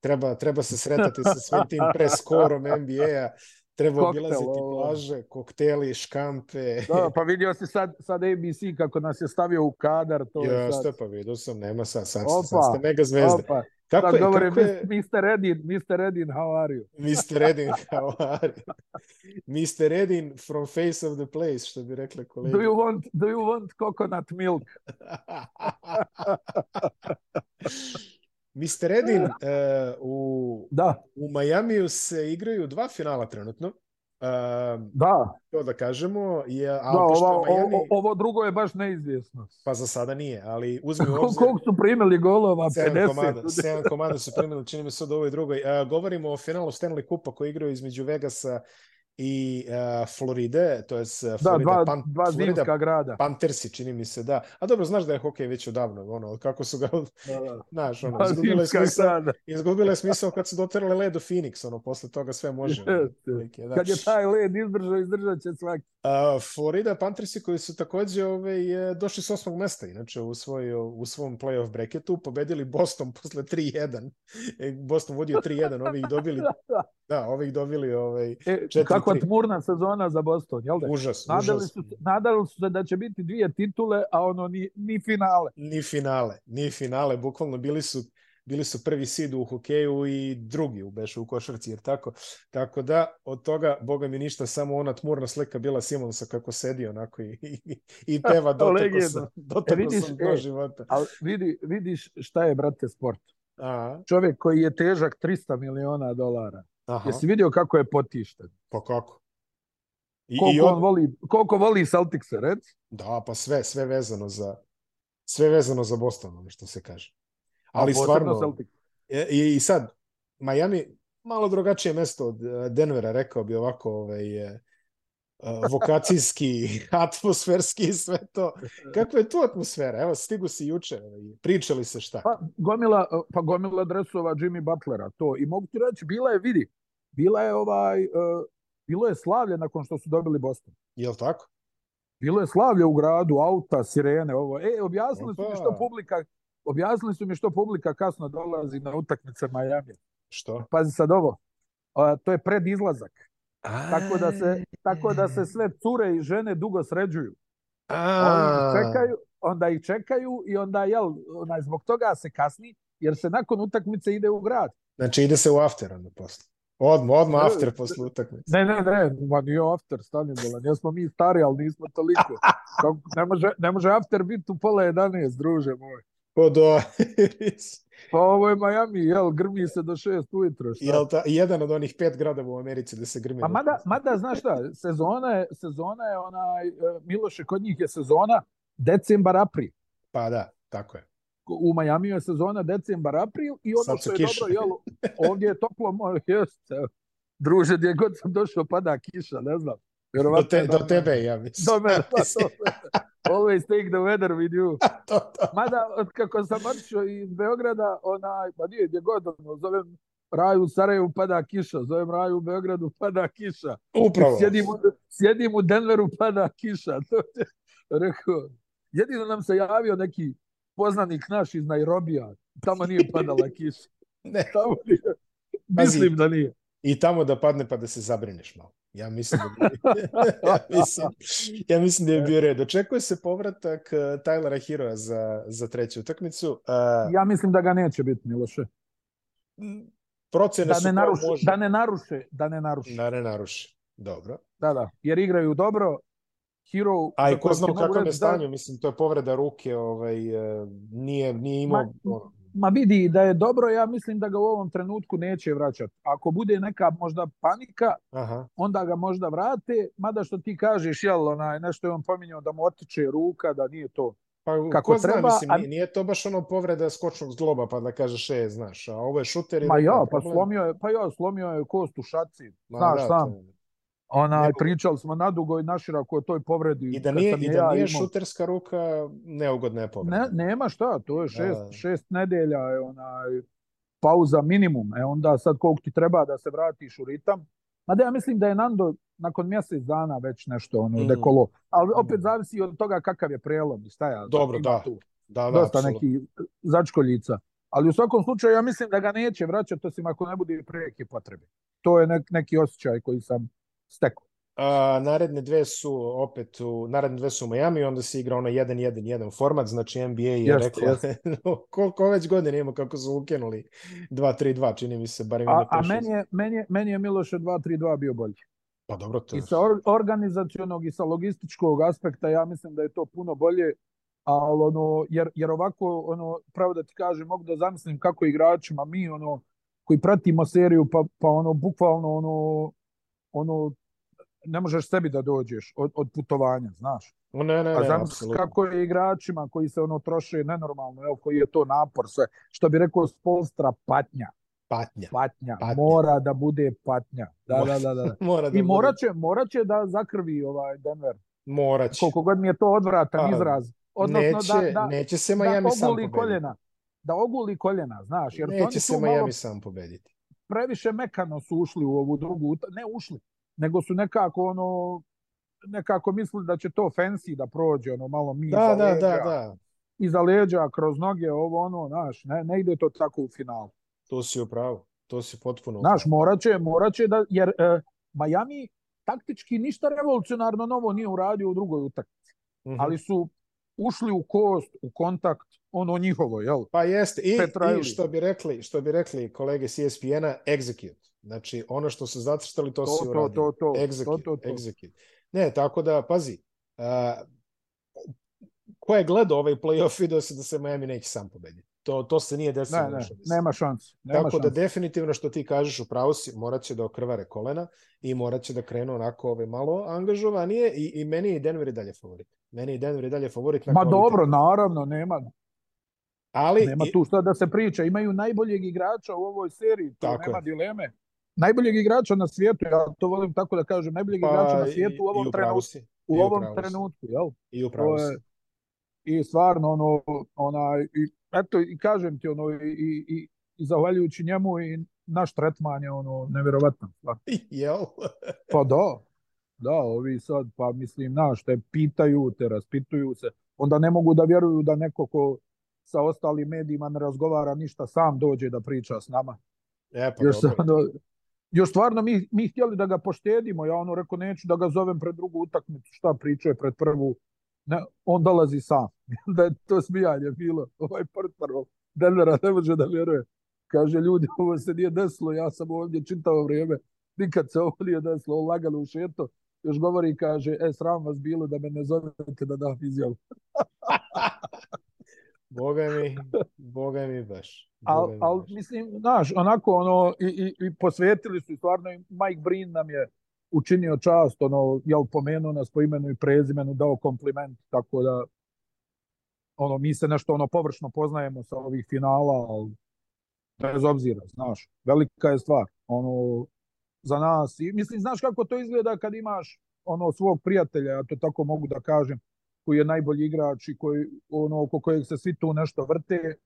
Speaker 1: treba, treba se sretati sa svim tim preskorom NBA-a treba Koktel, obilaziti ovo. plaže, kokteli, škampe.
Speaker 2: Da, pa vidio si sad, sad ABC kako nas je stavio u kadar. To ja, je sad. Ste,
Speaker 1: pa vidio sam, nema sad, sad, opa, sad ste mega zvezde. Opa.
Speaker 2: Kako sad je, govore, kako je... Mr. Edin, Mr. Edin, how are you?
Speaker 1: Mr. Edin, how are you? Mr. Edin from face of the place, što bi rekla kolega.
Speaker 2: Do you want, do you want coconut milk?
Speaker 1: Mr. Edin, da. E, u,
Speaker 2: da.
Speaker 1: u Majamiju se igraju dva finala trenutno.
Speaker 2: E, da.
Speaker 1: To da kažemo. Je, ali da, ova, Miami, o,
Speaker 2: ovo drugo je baš neizvjesno.
Speaker 1: Pa za sada nije, ali uzmi u obzir...
Speaker 2: Koliko su primili golova? 7 50.
Speaker 1: komada, 7 komada su primili, čini mi se da ovoj drugoj. E, govorimo o finalu Stanley Kupa koji igraju između Vegasa i uh, Floride, to je e, da, Florida,
Speaker 2: da, dva, Pan, Florida, grada.
Speaker 1: Pantersi, čini mi se, da. A dobro, znaš da je hokej već odavno, ono, kako su ga, da, da. znaš, ono, izgubile je, smisao, izgubila smisao kad su doterali led do Phoenix, ono, posle toga sve može. Yes.
Speaker 2: Da. Kad je taj led izdržao, izdržat će svaki. Uh,
Speaker 1: Florida Panthersi koji su takođe ovaj, e, došli s osmog mesta, inače, u, svoj, u svom playoff breketu, pobedili Boston posle 3-1. Boston vodio 3-1, ovi ih dobili, da, da. da, ovi ih dobili ovaj, e,
Speaker 2: 4 kako patmurna sezona za Boston, jel da?
Speaker 1: Užasno, nadali užasno.
Speaker 2: Su, nadali su se da će biti dvije titule, a ono ni, ni finale.
Speaker 1: Ni finale, ni finale. Bukvalno bili su, bili su prvi sid u hokeju i drugi u Bešu u košarci, jer tako. Tako da, od toga, boga mi ništa, samo ona tmurna slika bila Simonsa kako sedi onako i, i, i peva dotako
Speaker 2: sam, dotako e, vidiš, sam do e, života. E, vidi, vidiš šta je, brate, sport. A? Čovjek koji je težak 300 miliona dolara Aha. Jesi vidio kako je potišten?
Speaker 1: Pa kako? I,
Speaker 2: koliko, i on... on voli, koliko voli Celticse, red?
Speaker 1: Da, pa sve, sve vezano za sve vezano za Boston, što se kaže. Ali stvarno, Celtic. E, i, i sad, Miami malo drugačije mesto od e, Denvera, rekao bi ovako, ovaj, e, vokacijski, atmosferski i sve to. Kakva je tu atmosfera? Evo, stigu si juče, pričali se šta?
Speaker 2: Pa gomila, pa gomila dresova Jimmy Butlera, to. I mogu ti reći, bila je, vidi, bila je ovaj, uh, bilo je slavlje nakon što su dobili Boston.
Speaker 1: Jel tako?
Speaker 2: Bilo je slavlje u gradu, auta, sirene, ovo. E, objasnili su mi što publika, objasnili su mi što publika kasno dolazi na utakmice Miami.
Speaker 1: Što?
Speaker 2: Pazi sad ovo. A, to je pred izlazak. Tako da, se, tako da se sve cure i žene dugo sređuju. A... Oni čekaju, onda ih čekaju i onda jel, onaj, zbog toga se kasni, jer se nakon utakmice ide u grad.
Speaker 1: Znači ide se u after onda posle. Odmah, odmah after posle utakmice.
Speaker 2: Ne, ne, ne, ma nije after, stani bolan. Ja smo mi stari, ali nismo toliko. ne, može, ne može after biti u pola 11, druže moj.
Speaker 1: Pa da,
Speaker 2: Pa ovo je Miami, jel, grmi se do šest ujutro.
Speaker 1: Šta? Jel ta, jedan od onih pet gradova u Americi da se grmi. Pa
Speaker 2: mada, mada, znaš šta, sezona je, sezona je onaj, e, Miloše, kod njih je sezona decembar, april.
Speaker 1: Pa da, tako je.
Speaker 2: U Miami je sezona decembar, april i ono što je kiša. dobro, jel, ovdje je toplo, jeste, druže, gdje god sam došao pada kiša, ne znam.
Speaker 1: Vjerovatno, do, te,
Speaker 2: do,
Speaker 1: tebe, ja mislim.
Speaker 2: Do mene, pa, to, always take the weather with you. to, to. Mada, od kako sam otišao iz Beograda, onaj, pa nije gdje god, ono, zovem Raju u Sarajevu pada kiša, zovem Raju u Beogradu pada kiša.
Speaker 1: Upravo.
Speaker 2: Sjedim, sjedim u Denveru pada kiša. To je, rekao, jedino nam se javio neki poznanik naš iz Nairobija. Tamo nije padala kiša. ne. Tamo nije. Mislim Pazi, da nije.
Speaker 1: I tamo da padne pa da se zabrineš malo. Ja mislim da ja, mislim, ja mislim da je bio red. Očekuje se povratak eh, Tylera Heroa za, za treću utakmicu. Uh,
Speaker 2: ja mislim da ga neće biti, Miloše.
Speaker 1: Procene da
Speaker 2: ne su naruše, može... Da ne naruše, da
Speaker 1: ne
Speaker 2: naruše.
Speaker 1: Da ne naruše, dobro.
Speaker 2: Da, da, jer igraju dobro. Hero...
Speaker 1: A i ko zna u je stanje, da... mislim, to je povreda ruke, ovaj, eh, nije, nije imao...
Speaker 2: Ma, Ma vidi, da je dobro, ja mislim da ga u ovom trenutku neće vraćati. Ako bude neka možda panika, Aha. onda ga možda vrate, mada što ti kažeš, jel, onaj, nešto je on pominjao da mu otiče ruka, da nije to
Speaker 1: pa, kako ko treba. Zna, mislim, a... nije to baš ono povreda skočnog zgloba, pa da kažeš, e, znaš, a ovo je šuter.
Speaker 2: Ma ja,
Speaker 1: pa
Speaker 2: slomio je, pa ja, slomio je kost u šaci, Ma, znaš da, sam. To Ona, Nego... Pričali smo na dugo i naširako o toj povredi.
Speaker 1: I da nije, i da ja nije imao... šuterska ruka, neugodna je povreda.
Speaker 2: Ne, nema šta, to je da, šest, da. šest nedelja je onaj, pauza minimum. E onda sad koliko ti treba da se vratiš u ritam. Ma da ja mislim da je Nando nakon mjesec dana već nešto ono, mm. dekolo. Ali mm. opet mm. zavisi od toga kakav je prelom. Šta ja, Dobro, da. Tu.
Speaker 1: Da, da, Dosta neki
Speaker 2: začkoljica. Ali u svakom slučaju ja mislim da ga neće vraćati osim ako ne bude preke potrebe. To je neki osjećaj koji sam
Speaker 1: stekao. A, naredne dve su opet u, naredne dve su u Miami, onda se igra ono 1-1-1 format, znači NBA je jeste, rekla jeste. koliko već godine imamo kako su ukenuli 2-3-2, čini mi se, barem
Speaker 2: A, a meni, je, meni, je, meni je Miloše 2-3-2 bio bolji.
Speaker 1: Pa dobro to.
Speaker 2: I sa or, organizacionog i sa logističkog aspekta ja mislim da je to puno bolje, ali ono, jer, jer ovako, ono, pravo da ti kažem, mogu da zamislim kako igračima mi, ono, koji pratimo seriju, pa, pa ono, bukvalno, ono, ono, ne možeš sebi da dođeš od, od putovanja, znaš.
Speaker 1: Ne, ne,
Speaker 2: A
Speaker 1: znam
Speaker 2: kako je igračima koji se ono troše nenormalno, evo, koji je to napor, sve. Što bi rekao Spolstra, patnja.
Speaker 1: Patnja.
Speaker 2: Patnja. patnja. Mora da bude patnja. Da, mora, da, da. da. mora da
Speaker 1: I mora će,
Speaker 2: mora će da zakrvi ovaj Denver.
Speaker 1: Mora će.
Speaker 2: Koliko god mi je to odvratan A, pa, izraz.
Speaker 1: Odnosno, da, neće, da, da, neće se da Miami da sam pobediti.
Speaker 2: Koljena, da oguli koljena, znaš. Jer neće
Speaker 1: se
Speaker 2: Miami malo... sam
Speaker 1: pobediti.
Speaker 2: Previše mekano su ušli u ovu drugu, ne ušli, nego su nekako ono nekako mislili da će to fancy da prođe ono malo mi
Speaker 1: da, da, da, da.
Speaker 2: iza leđa kroz noge ovo ono znaš ne, ne ide to tako u finalu
Speaker 1: to si upravo to si potpuno
Speaker 2: znaš moraće moraće da jer e, Miami taktički ništa revolucionarno novo nije uradio u drugoj utakmici mm -hmm. ali su ušli u kost, u kontakt, ono njihovo, jel?
Speaker 1: Pa jeste, i, i što bi rekli, što bi rekli kolege s ESPN-a, execute. Znači, ono što su zacrtali, to, to si
Speaker 2: uradio. To, to,
Speaker 1: to. Execute,
Speaker 2: to,
Speaker 1: to, to. execute. Ne, tako da, pazi, uh, ko je gledao ovaj playoff video se da se Miami neće sam pobediti. To, to se nije desilo.
Speaker 2: Ne, ne, nema šanse.
Speaker 1: Tako
Speaker 2: šans.
Speaker 1: da definitivno što ti kažeš u pravu si, morat će da okrvare kolena i morat će da krenu onako ove ovaj, malo angažovanije i, i meni je Denver i dalje favorit. Meni je Denver i dalje favorit.
Speaker 2: Na Ma kvalitet. dobro, naravno, nema. Ali, nema tu šta da se priča. Imaju najboljeg igrača u ovoj seriji. Tu tako nema je. dileme najboljeg igrača na svijetu, ja to volim tako da kažem, najboljeg pa, igrača na svijetu u ovom trenutku. U ovom
Speaker 1: trenutku, jel? I upravo si. I
Speaker 2: stvarno, ono, onaj, i, eto, i kažem ti, ono, i, i, i zahvaljujući njemu i naš tretman
Speaker 1: je,
Speaker 2: ono, nevjerovatno.
Speaker 1: Jel?
Speaker 2: pa da, da, ovi sad, pa mislim, znaš, te pitaju, te raspituju se, onda ne mogu da vjeruju da neko ko sa ostalim medijima ne razgovara ništa, sam dođe da priča s nama. E, pa Još dobro. Sam još stvarno mi, mi htjeli da ga poštedimo. Ja ono rekao, neću da ga zovem pred drugu utakmicu, šta pričuje pred prvu. Ne, on dolazi sam. da je to smijanje bilo. Ovaj pred prvo. Denvera ne može da vjeruje. Kaže, ljudi, ovo se nije desilo, ja sam ovdje čitao vrijeme. Nikad se ovo nije desilo, on lagalo u šeto. Još govori i kaže, e, sram vas bilo da me ne zovete da dam izjavu. veš. Ali al, mislim, znaš, onako, ono, i, i, i posvetili su, stvarno, Mike Brin nam je učinio čast, ono, jel, pomenuo nas po imenu i prezimenu, dao kompliment, tako da, ono, mi se nešto, ono, površno poznajemo sa ovih finala, ali bez obzira, znaš, velika je stvar, ono, za nas. I, mislim, znaš kako to izgleda kad imaš, ono, svog prijatelja, ja to tako mogu da kažem, koji je najbolji igrač i koji, ono, oko kojeg se svi tu nešto vrte,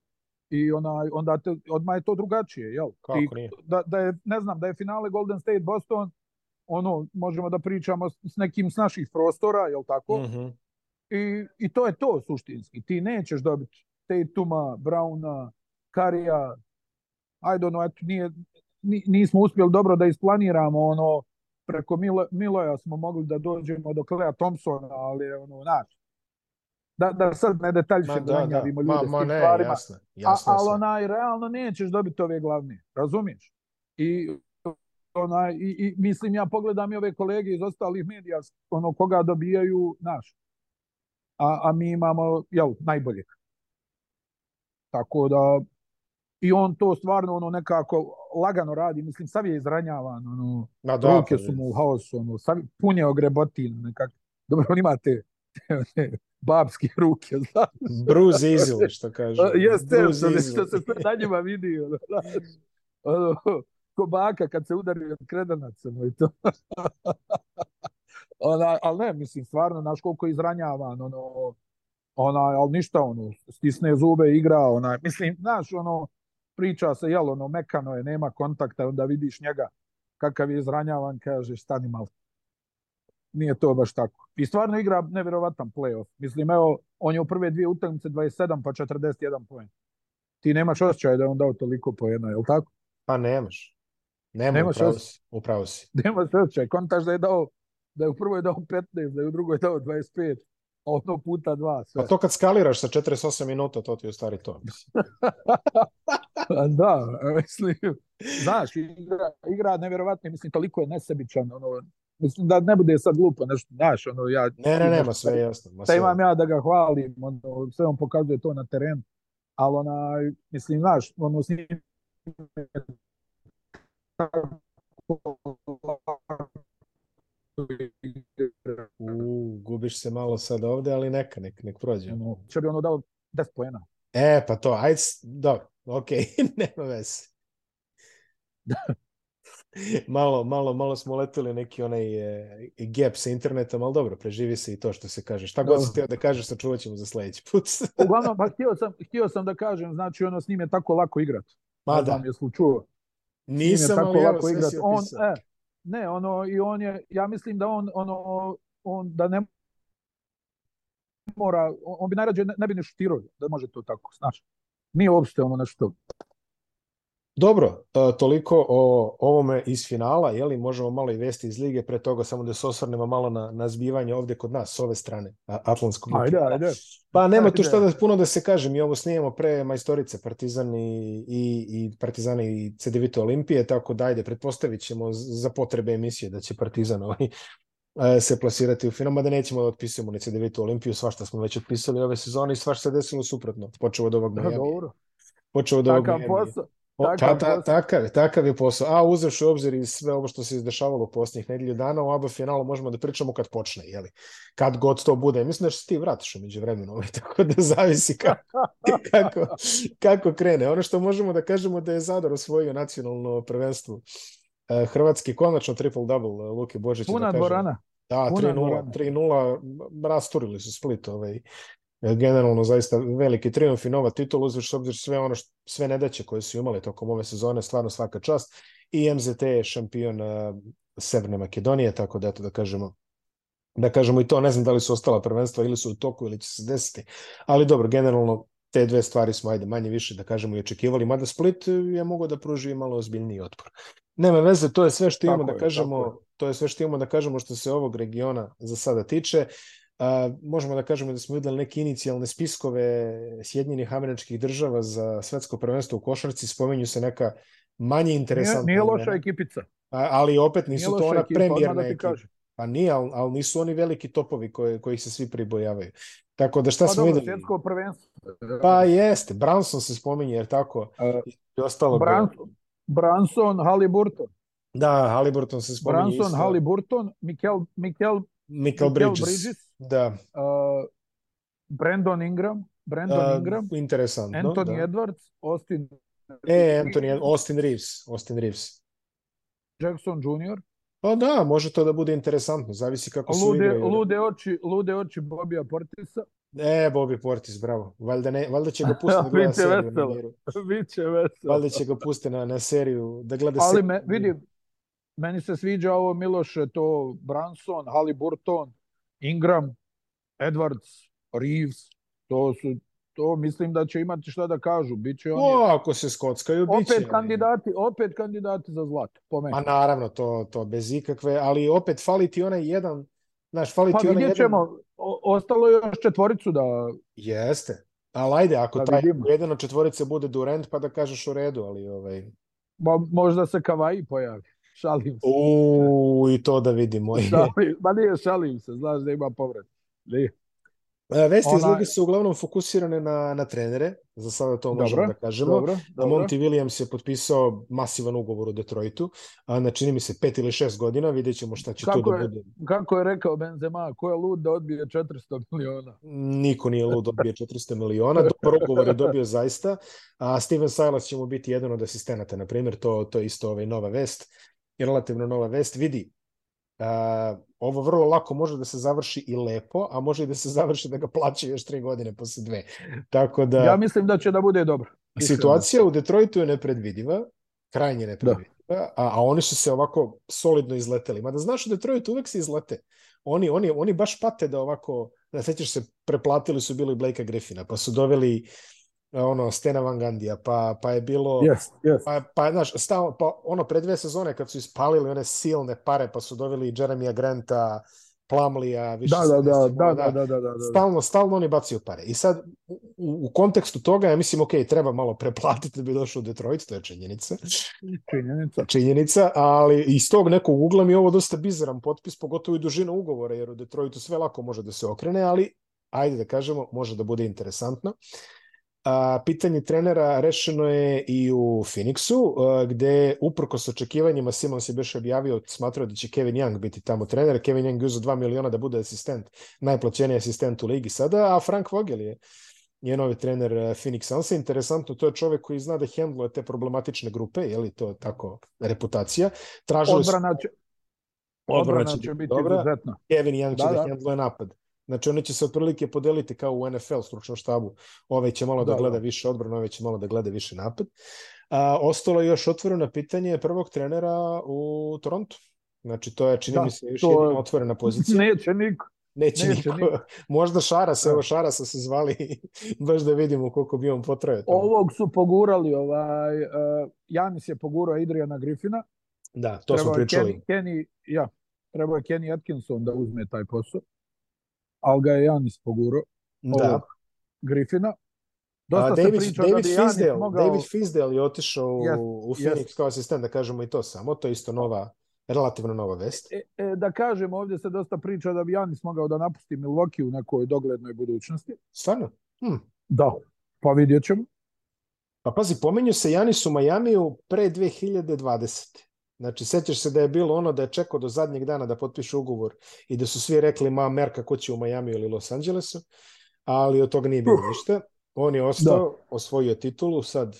Speaker 2: I onaj, onda te, odmah je to drugačije, jel?
Speaker 1: Kako Ti,
Speaker 2: Da, da je, ne znam, da je finale Golden State Boston, ono, možemo da pričamo s nekim s naših prostora, jel tako? Mm -hmm. I, I to je to suštinski. Ti nećeš dobiti Tatuma, Brauna, Karija, I don't know, eto, nije, nismo uspjeli dobro da isplaniramo ono preko Milo, Miloja smo mogli da dođemo do Klea Thompsona, ali ono, znaš, da, da sad ne detaljšem da, da. ljude
Speaker 1: ma, ma, ne, stvarima. Jasne,
Speaker 2: jasne, a, ali onaj, realno nećeš dobiti ove glavne, razumiješ? I, onaj, i, i, mislim, ja pogledam i ove kolege iz ostalih medija, ono, koga dobijaju, naš. A, a mi imamo, jel, najbolje. Tako da, i on to stvarno ono nekako lagano radi, mislim, sav je izranjavan, ono, Na, da, ruke su pa mu u haosu, ono, sav, pun je ogrebotina, nekako. Dobro, on ima te, te, te babske ruke.
Speaker 1: Znaš? Bruce Izil, što kaže.
Speaker 2: Pa, jeste, što, se sve na njima vidi. Ono, ono, ko baka kad se udari od kredanaca. No, i to. ona, ali ne, mislim, stvarno, znaš koliko je izranjavan, ono, ona, ali ništa, ono, stisne zube, igra, ona, mislim, znaš, ono, priča se, jel, ono, mekano je, nema kontakta, onda vidiš njega kakav je izranjavan, kažeš, stani malo nije to baš tako. I stvarno igra neverovatan playoff. Mislim, evo, on je u prve dvije utakmice 27 pa 41 poen. Ti nemaš osjećaj da je on dao toliko poena, jel tako?
Speaker 1: Pa nemaš. Nema, nemaš upravo, si. upravo si. Nemaš
Speaker 2: osjećaj. Kontaš da je dao da je u prvoj dao 15, da je u drugoj dao 25, a ono puta dva.
Speaker 1: Sve. A pa to kad skaliraš sa 48 minuta, to ti je stari to.
Speaker 2: Pa da, mislim, znaš, igra, igra nevjerovatno, mislim, toliko je nesebičan, ono, Mislim da ne bude sad glupo nešto, znaš, ono ja...
Speaker 1: Ne, ne, nema, sve jasno. Ma
Speaker 2: sve. imam ja da ga hvalim, ono, sve on pokazuje to na terenu, ali onaj, mislim, znaš, ono, s njim
Speaker 1: U, gubiš se malo sad ovde, ali neka, nek, nek prođe. No,
Speaker 2: će bi ono dao 10 pojena.
Speaker 1: E, pa to, ajde, dobro, okej, okay, nema veze. Da. malo, malo, malo smo leteli neki onaj e, e, gap sa internetom, ali dobro, preživi se i to što se kaže. Šta god si da. htio da kažeš, sačuvat ćemo za sledeći put.
Speaker 2: Uglavnom, pa htio sam, htio sam da kažem, znači ono s njim je tako lako igrat. Ma da. Znam, jeslu čuo.
Speaker 1: Nisam, tako ali lako igrat. On, e,
Speaker 2: ne, ono, i on je, ja mislim da on, ono, on, da ne mora, on bi najrađe ne, bi ne šutirao, da može to tako, znaš. Nije uopšte ono nešto
Speaker 1: Dobro, e, toliko o ovome iz finala, jeli možemo malo i vesti iz lige, pre toga samo da se osvrnemo malo na, na zbivanje ovdje kod nas, s ove strane Atlantskog
Speaker 2: ajde, ajde.
Speaker 1: Pa nema tu šta da puno da se kaže, mi ovo snijemo pre majstorice Partizan i, i, i Partizan i CDVite Olimpije, tako da ajde, pretpostavit ćemo za potrebe emisije da će Partizan ovaj, e, se plasirati u final, mada nećemo da otpisujemo ni CDVite Olimpiju, svašta smo već otpisali ove sezone i svašta se desilo suprotno, počeo od ovog da, Miami. Dobro. Počeo od ovog Miami. Takav, ta, ta, takav, takav je posao. A uzeš u obzir i sve ovo što se izdešavalo u posljednjih nedelju dana, u ABA finalu možemo da pričamo kad počne, je li? Kad god to bude. Mislim da se ti vratiš umeđu vremenu, ovaj, tako da zavisi kako, kako, kako krene. Ono što možemo da kažemo da je Zadar osvojio nacionalno prvenstvo eh, Hrvatski, konačno triple-double eh, Luke Božića.
Speaker 2: Da Puna da dvorana.
Speaker 1: Da, 3-0,
Speaker 2: 3-0, rasturili
Speaker 1: su Split ovaj, generalno zaista veliki triumf i nova titula, uzviš s obzir sve ono što, sve nedaće koje su imali tokom ove sezone, stvarno svaka čast. I MZT je šampion eh, Severne Makedonije, tako da eto da kažemo da kažemo i to, ne znam da li su ostala prvenstva ili su u toku ili će se desiti, ali dobro, generalno te dve stvari smo, ajde, manje više da kažemo i očekivali, mada Split eh, je mogao da pruži malo ozbiljniji otpor. Nema veze, to je sve što imamo tako da je, kažemo, to je sve što imamo da kažemo što se ovog regiona za sada tiče a, možemo da kažemo da smo videli neke inicijalne spiskove Sjedinjenih američkih država za svetsko prvenstvo u košarci, spomenju se neka manje interesantna. Nije,
Speaker 2: nije loša ekipica.
Speaker 1: A, ali opet nisu to ona ekipa, da premjerna ekipa. Pa nije, ali, ali nisu oni veliki topovi koje, kojih se svi pribojavaju. Tako da šta
Speaker 2: pa, smo dobro, videli? Svjetsko prvenstvo. Da.
Speaker 1: Pa jeste, Branson se spominje, jer tako?
Speaker 2: Uh, I ostalo. Branson, Branson Halliburton.
Speaker 1: Da, Halliburton se spominje
Speaker 2: Branson, isto. Halliburton, Mikel, Mikel
Speaker 1: Michael Bridges.
Speaker 2: Bridges.
Speaker 1: Da. Uh, Brandon
Speaker 2: Ingram. Brandon uh,
Speaker 1: Ingram. Interesantno. Anthony
Speaker 2: da. Edwards. Austin E,
Speaker 1: Anthony, Austin Reeves. Austin Reeves.
Speaker 2: Jackson Jr.
Speaker 1: Pa da, može to da bude interesantno, zavisi kako lude,
Speaker 2: su igraju. Lude oči, lude oči Bobija Portisa.
Speaker 1: E, Bobby Portis, bravo. Valjda, ne, valjda će ga pustiti da gleda seriju. Veselo.
Speaker 2: Biće veselo. Valjda će
Speaker 1: ga pustiti na, na seriju da gleda
Speaker 2: Ali seriju. me, vidim, meni se sviđa ovo Miloše, to Branson, Haliburton, Ingram, Edwards, Reeves, to su to mislim da će imati šta da kažu. Biće oni...
Speaker 1: O, ako se skockaju, biće.
Speaker 2: Opet kandidati, opet kandidati za zlato, po meni. A
Speaker 1: naravno, to, to bez ikakve, ali opet fali ti onaj jedan, znaš, fali pa, ti
Speaker 2: onaj
Speaker 1: jedan... Pa
Speaker 2: o, ostalo je još četvoricu da...
Speaker 1: Jeste, ali ajde, ako da taj vidimo. jedan od četvorice bude Durant, pa da kažeš u redu, ali ovaj...
Speaker 2: Ma, možda se Kavaji pojavi.
Speaker 1: šalim se. U, i to da vidimo.
Speaker 2: šalim, ma nije šalim se, znaš da ima povrat. Nije.
Speaker 1: E, vesti Ona... iz Lige su uglavnom fokusirane na, na trenere, za sada to možemo dobro, da kažemo. Dobro, dobro. Monty Williams je potpisao masivan ugovor u Detroitu, a na čini mi se pet ili šest godina, vidjet ćemo šta će kako tu da bude.
Speaker 2: Kako je rekao Benzema, ko je lud da odbije 400 miliona?
Speaker 1: Niko nije lud da odbije 400 miliona, dobar ugovor je dobio zaista, a Steven Silas će mu biti jedan od asistenata, na primjer, to, to je isto ovaj, nova vest i relativno nova vest, vidi, uh, ovo vrlo lako može da se završi i lepo, a može i da se završi da ga plaćaju još tri godine posle dve. Tako da...
Speaker 2: Ja mislim da će da bude dobro.
Speaker 1: Situacija u Detroitu je nepredvidiva, krajnje nepredvidiva, da. a, a oni su se ovako solidno izleteli. Mada znaš, da Detroit uvek se izlete. Oni, oni, oni baš pate da ovako, da sećaš se, preplatili su bilo i Blakea Griffina, pa su doveli uh, E, ono Stena Van Gandija, pa, pa je bilo yes, yes. pa, pa znaš, stav, pa ono pre dve sezone kad su ispalili one silne pare pa su doveli Jeremija Granta Plamlija,
Speaker 2: više da, da, da, da, da, da, da, da, da,
Speaker 1: da, stalno, stalno oni bacaju pare. I sad, u, u kontekstu toga, ja mislim, ok, treba malo preplatiti da bi došao u Detroit, to je činjenica.
Speaker 2: Činjenica.
Speaker 1: Činjenica, ali iz tog nekog ugla mi je ovo dosta bizaran potpis, pogotovo i dužina ugovora, jer u Detroitu sve lako može da se okrene, ali ajde da kažemo, može da bude interesantno. Uh, A, pitanje trenera rešeno je i u Phoenixu, a, gde uprko s očekivanjima Simon se beš objavio, smatrao da će Kevin Young biti tamo trener. Kevin Young je uzao 2 miliona da bude asistent, najplaćeniji asistent u ligi sada, a Frank Vogel je je novi trener Phoenix Sunsa. Interesantno, to je čovek koji zna da hendluje te problematične grupe, je li to tako reputacija. Tražili
Speaker 2: odbrana će, odbrana će, odbrana će biti dobra. Izuzetno.
Speaker 1: Kevin Young će da, da, da hendluje napad. Znači oni će se otprilike podeliti kao u NFL stručnom štabu. Ove će malo da, da, da. gleda više odbrana, ove će malo da gleda više napad. A, ostalo je još otvoreno pitanje prvog trenera u Torontu. Znači to je, čini da, mi se, još to... jedina otvorena pozicija.
Speaker 2: Neće
Speaker 1: niko. Neće, Neće niko. niko. Možda Šaras, da. evo Šarasa se zvali, baš da vidimo koliko bi on potrajao.
Speaker 2: Ovog su pogurali, ovaj, uh, Janis je pogurao Adriana Griffina.
Speaker 1: Da, to Treba smo pričali.
Speaker 2: Kenny, Kenny, ja, trebao je Kenny Atkinson da uzme taj posao ali ga je Janis poguro. Da.
Speaker 1: Grifina. Dosta A, se David, priča David da Fisdale, mogao... David Fisdale je otišao yes, u, Phoenix yes. kao asistent, da kažemo i to samo. To je isto nova, relativno nova vest. E,
Speaker 2: e, da kažemo, ovdje se dosta priča da bi Janis mogao da napusti Milwaukee u nekoj doglednoj budućnosti.
Speaker 1: Stvarno? Hm.
Speaker 2: Da, pa vidjet ćemo.
Speaker 1: Pa pazi, pominju se Janis u Majamiju pre 2020. Znači, sećaš se da je bilo ono da je čekao do zadnjeg dana da potpiše ugovor i da su svi rekli, ma, Merka, ko će u Majamiju ili Los Angelesu, ali od toga nije bilo ništa. On je da. ostao, da. osvojio titulu, sad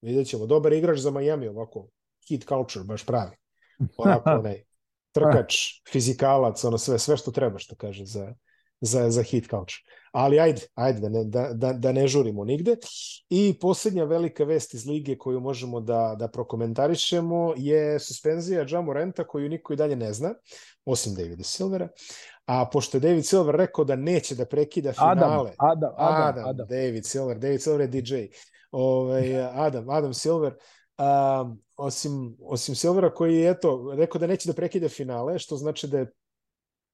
Speaker 1: vidjet ćemo. Dobar igrač za Miami, ovako, hit culture, baš pravi. Onako, onaj, trkač, fizikalac, ono sve, sve što treba, što da kaže, za, za, za hit culture ali ajde, ajde da ne, da, da, da ne žurimo nigde. I poslednja velika vest iz lige koju možemo da, da prokomentarišemo je suspenzija Jamorenta koju niko i dalje ne zna, osim Davida Silvera. A pošto je David Silver rekao da neće da prekida finale... Adam,
Speaker 2: Adam, Adam. Adam, Adam.
Speaker 1: David Silver, David Silver je DJ. Ove, ovaj, Adam, Adam Silver... Um, osim, osim Silvera koji je eto, rekao da neće da prekida finale, što znači da je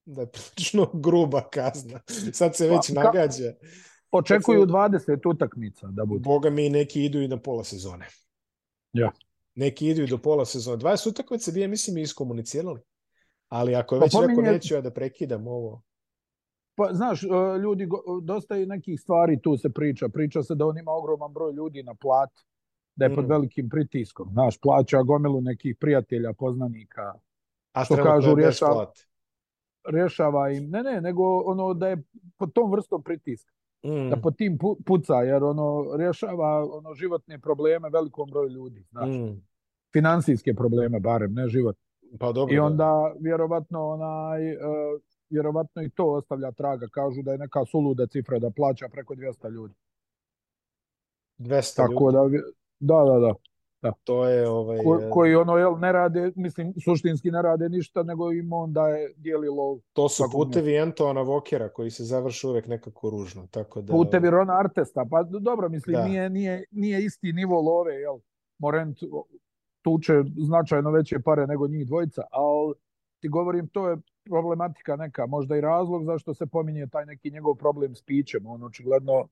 Speaker 1: da je prilično gruba kazna. Sad se već pa, nagađa.
Speaker 2: Očekuju 20 utakmica da
Speaker 1: bude. Boga mi neki idu i na pola sezone.
Speaker 2: Ja.
Speaker 1: Neki idu i do pola sezone. 20 utakmica bi, ja mislim, iskomunicirali. Ali ako pa već pa, rekao, neću ja da prekidam ovo.
Speaker 2: Pa, znaš, e, ljudi, dosta i nekih stvari tu se priča. Priča se da on ima ogroman broj ljudi na plat, da je pod mm. velikim pritiskom. Znaš, plaća gomilu nekih prijatelja, poznanika,
Speaker 1: A što kažu, rješava,
Speaker 2: rješava im. Ne, ne, nego ono da je pod tom vrstom pritiska. Da mm. Da pod tim puca, jer ono rješava ono životne probleme velikom broju ljudi. Znači, mm. financijske probleme barem, ne život.
Speaker 1: Pa dobro. I
Speaker 2: da. onda vjerovatno onaj, e, vjerovatno i to ostavlja traga. Kažu da je neka suluda cifra da plaća preko 200 ljudi. 200
Speaker 1: Tako
Speaker 2: ljudi. da, da, da, da. Da.
Speaker 1: To je ovaj
Speaker 2: Ko, eh, koji ono jel ne rade, mislim suštinski ne rade ništa, nego im on je dijeli lov.
Speaker 1: To su putevi Antona Vokera koji se završe uvek nekako ružno, tako da
Speaker 2: Putevi Rona Artesta, pa dobro, mislim da. nije nije nije isti nivo love, jel. Morent tuče značajno veće pare nego njih dvojica, al ti govorim to je problematika neka, možda i razlog zašto se pominje taj neki njegov problem s pićem, on očigledno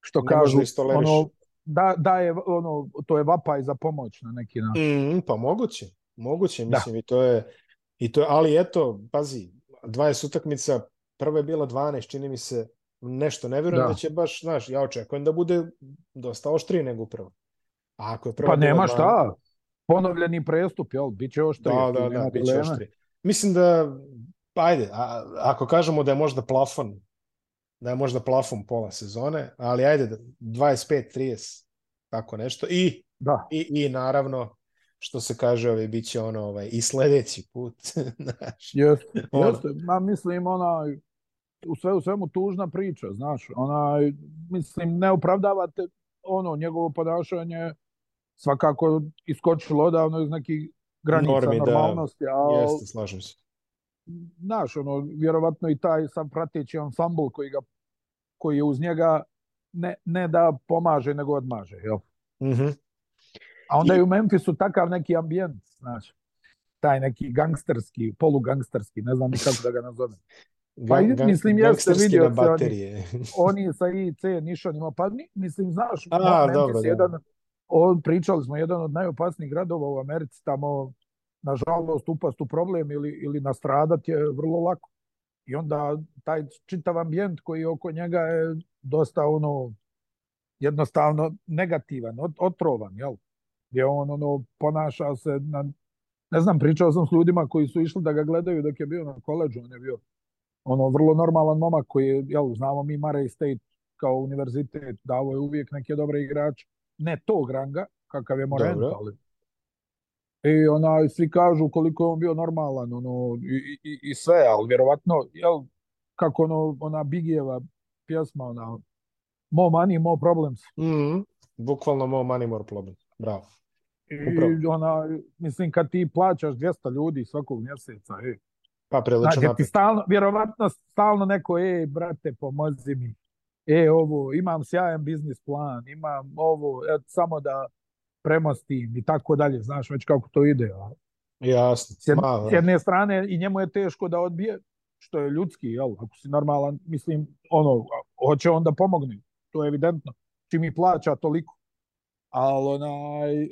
Speaker 2: što ne kažu, da ono, da, da je, ono, to je vapaj za pomoć na neki način.
Speaker 1: Mm, pa moguće, moguće, da. mislim, da. i to je, i to je, ali eto, pazi, 20 utakmica, prva je bila 12, čini mi se, nešto, ne vjerujem da. da će baš, znaš, ja očekujem da bude dosta oštriji nego prva.
Speaker 2: A ako je
Speaker 1: prva
Speaker 2: pa nema šta, dva... ponovljeni prestup, jel, bit će oštriji.
Speaker 1: Da, da, da, da, bit će oštriji. Mislim da, pa ajde, a, ako kažemo da je možda plafon da je možda plafon pola sezone, ali ajde 25-30 tako nešto i da. i, i naravno što se kaže, ovaj, bit će ono ovaj, i sledeći put. znaš, jeste,
Speaker 2: ono. Ma, mislim, ona, u sve u svemu tužna priča, znaš. Ona, mislim, ne opravdavate ono, njegovo ponašanje svakako iskočilo odavno iz nekih granica Normi, da. normalnosti. Da, a,
Speaker 1: jeste, slažem se
Speaker 2: znaš, ono, vjerovatno i taj sam prateći ansambl koji, ga, koji je uz njega ne, ne da pomaže, nego odmaže, jel? Mm -hmm. A onda I... je u Memphisu takav neki ambijent, znaš, taj neki gangsterski,
Speaker 1: polugangsterski,
Speaker 2: ne znam kako da ga nazovem.
Speaker 1: Pa gang, mislim, ste vidio se oni,
Speaker 2: oni sa IC Nišanima, pa ni, mislim, znaš, A, Memphis dobro, da. jedan, on, pričali smo, jedan od najopasnijih gradova u Americi, tamo nažalost, upast u problem ili, ili nastradati je vrlo lako. I onda taj čitav ambijent koji oko njega je dosta ono jednostavno negativan, ot, otrovan, jel? Gdje on ono ponaša se na... Ne znam, pričao sam s ljudima koji su išli da ga gledaju dok je bio na koleđu, on je bio ono vrlo normalan momak koji je, jel, znamo mi Murray State kao univerzitet, davo je uvijek neke dobre igrače, ne tog ranga, kakav je Morento, ali I e, ona svi kažu koliko je on bio normalan ono, i, i, i sve, al vjerovatno, je kako ono, ona Bigijeva pjesma, ona, Mo money, mo problems.
Speaker 1: Mm Bukvalno mo money, more problems. Bravo.
Speaker 2: Upravo. I ona, mislim, kad ti plaćaš 200 ljudi svakog mjeseca, ej.
Speaker 1: pa prilično znači,
Speaker 2: ti stalno, vjerovatno stalno neko, ej, brate, pomozi mi. E, ovo, imam sjajan biznis plan, imam ovo, et, samo da premostim i tako dalje, znaš već kako to ide.
Speaker 1: Jasno.
Speaker 2: S jedne, pa, s da. jedne strane i njemu je teško da odbije, što je ljudski, jel? Ako si normalan, mislim, ono, hoće on da pomogne, to je evidentno. Čim mi plaća toliko. Ali onaj, e,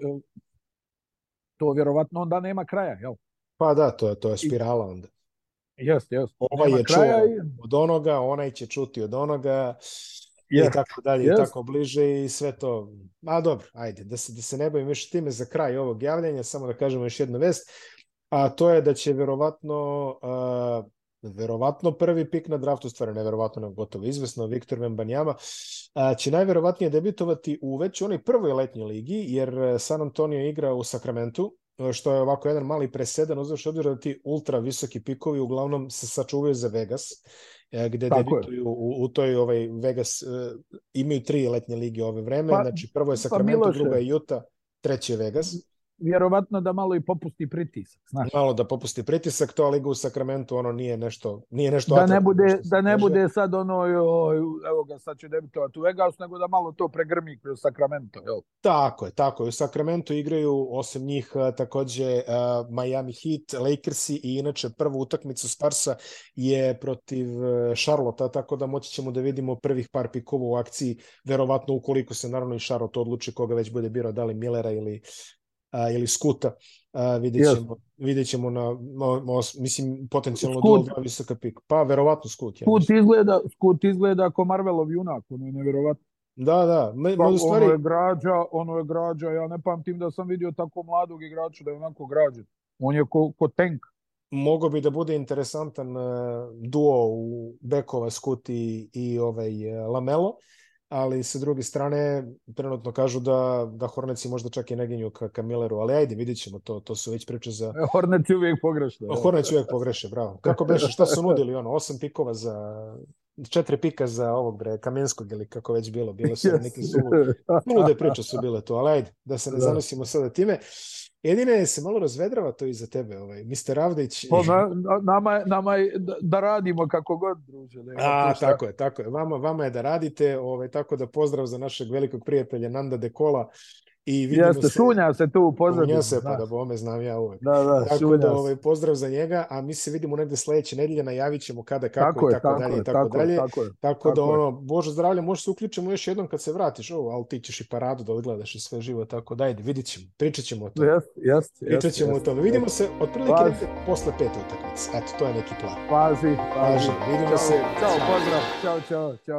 Speaker 2: to vjerovatno onda nema kraja, jel?
Speaker 1: Pa da, to je, to je spirala onda.
Speaker 2: Jeste, jeste.
Speaker 1: Ovaj je čuo i... od onoga, onaj će čuti od onoga yeah. i tako dalje yes. i tako bliže i sve to. A dobro, ajde, da se, da se ne bavim više time za kraj ovog javljanja, samo da kažemo još jednu vest, a to je da će verovatno uh, verovatno prvi pik na draftu, stvarno neverovatno, nego gotovo izvesno, Viktor Vembanjama će najverovatnije debitovati u već onoj prvoj letnjoj ligi, jer e, San Antonio igra u Sakramentu, e, što je ovako jedan mali presedan, uzavši obzir da ti ultra visoki pikovi uglavnom se sačuvaju za Vegas E, gde Tako debituju je. u, u toj ovaj Vegas, e, imaju tri letnje lige ove vreme, pa, znači prvo je pa Sacramento, pa druga je Utah, treći je Vegas
Speaker 2: vjerovatno da malo i popusti pritisak. Znaš.
Speaker 1: Malo da popusti pritisak, to liga u Sakramentu ono nije nešto... Nije nešto
Speaker 2: da, ne bude, da ne bude sad ono, joj, evo ga, sad će debitovati u Vegas, nego da malo to pregrmi kroz Sakramento. Jel?
Speaker 1: Tako je, tako je. U Sakramentu igraju, osim njih, e, takođe e, Miami Heat, Lakersi i inače prvu utakmicu Sparsa je protiv e, Charlotte, tako da moći ćemo da vidimo prvih par pikova u akciji, verovatno ukoliko se naravno i Charlotte odluči koga već bude birao, da li Millera ili a, ili skuta. A, videćemo ćemo, na, no, no, mislim, potencijalno skut. visoka pik Pa, verovatno skut. Ja
Speaker 2: skut, izgleda, skut izgleda kao Marvelov junak, ono je neverovatno
Speaker 1: Da, da.
Speaker 2: Ne, pa, ono, stvari... je građa, ono je građa. Ja ne pamtim da sam video tako mladog igrača da je onako građan. On je ko, ko tank
Speaker 1: mogao bi da bude interesantan e, duo u bekova Skuti i ovaj e, Lamelo ali sa druge strane trenutno kažu da, da Horneci možda čak i neginju ka, ka Milleru, ali ajde, videćemo to, to su već priče za...
Speaker 2: Horneci uvijek pogrešne. Da.
Speaker 1: Horneci uvijek pogreše, bravo. Kako beše, šta su nudili, ono, osam pikova za... Četiri pika za ovog bre, Kamenskog ili kako već bilo, bilo su yes. neke sulude, sulude priče su bile to, ali ajde, da se ne da. zanosimo sada time. Jedine da se malo razvedrava to iza tebe, ovaj, Mr. Ravdić. Pa, Na,
Speaker 2: nama, je, nama je da, da radimo kako god, druže. Nema
Speaker 1: A, tako je, tako je. Vama, vama je da radite, ovaj, tako da pozdrav za našeg velikog prijatelja Nanda Dekola, I vidimo Jeste, se, sunja se tu pozdrav. Šunja se, pa da bome znam ja uvek. Da, da, tako da, ovaj, pozdrav za njega, a mi se vidimo negde sledeće nedelje, najavit ćemo kada, kako tako i tako, tako dalje je, i tako, dalje. Je, tako, da, tako, tako, da, ono, Bože zdravlje, možeš se uključimo još jednom kad se vratiš, ovo, ali ti ćeš i paradu da odgledaš i sve živo, tako da, ajde, vidit ćemo, pričat ćemo o tome. jeste. jest, pričat ćemo jest, o tome. Vidimo se otprilike pazi. posle pete utakmice. Eto, to je neki plan. Pazi, pazi. pazi. Vidimo čao, se. Ćao, pozdrav. Ćao, čao, čao.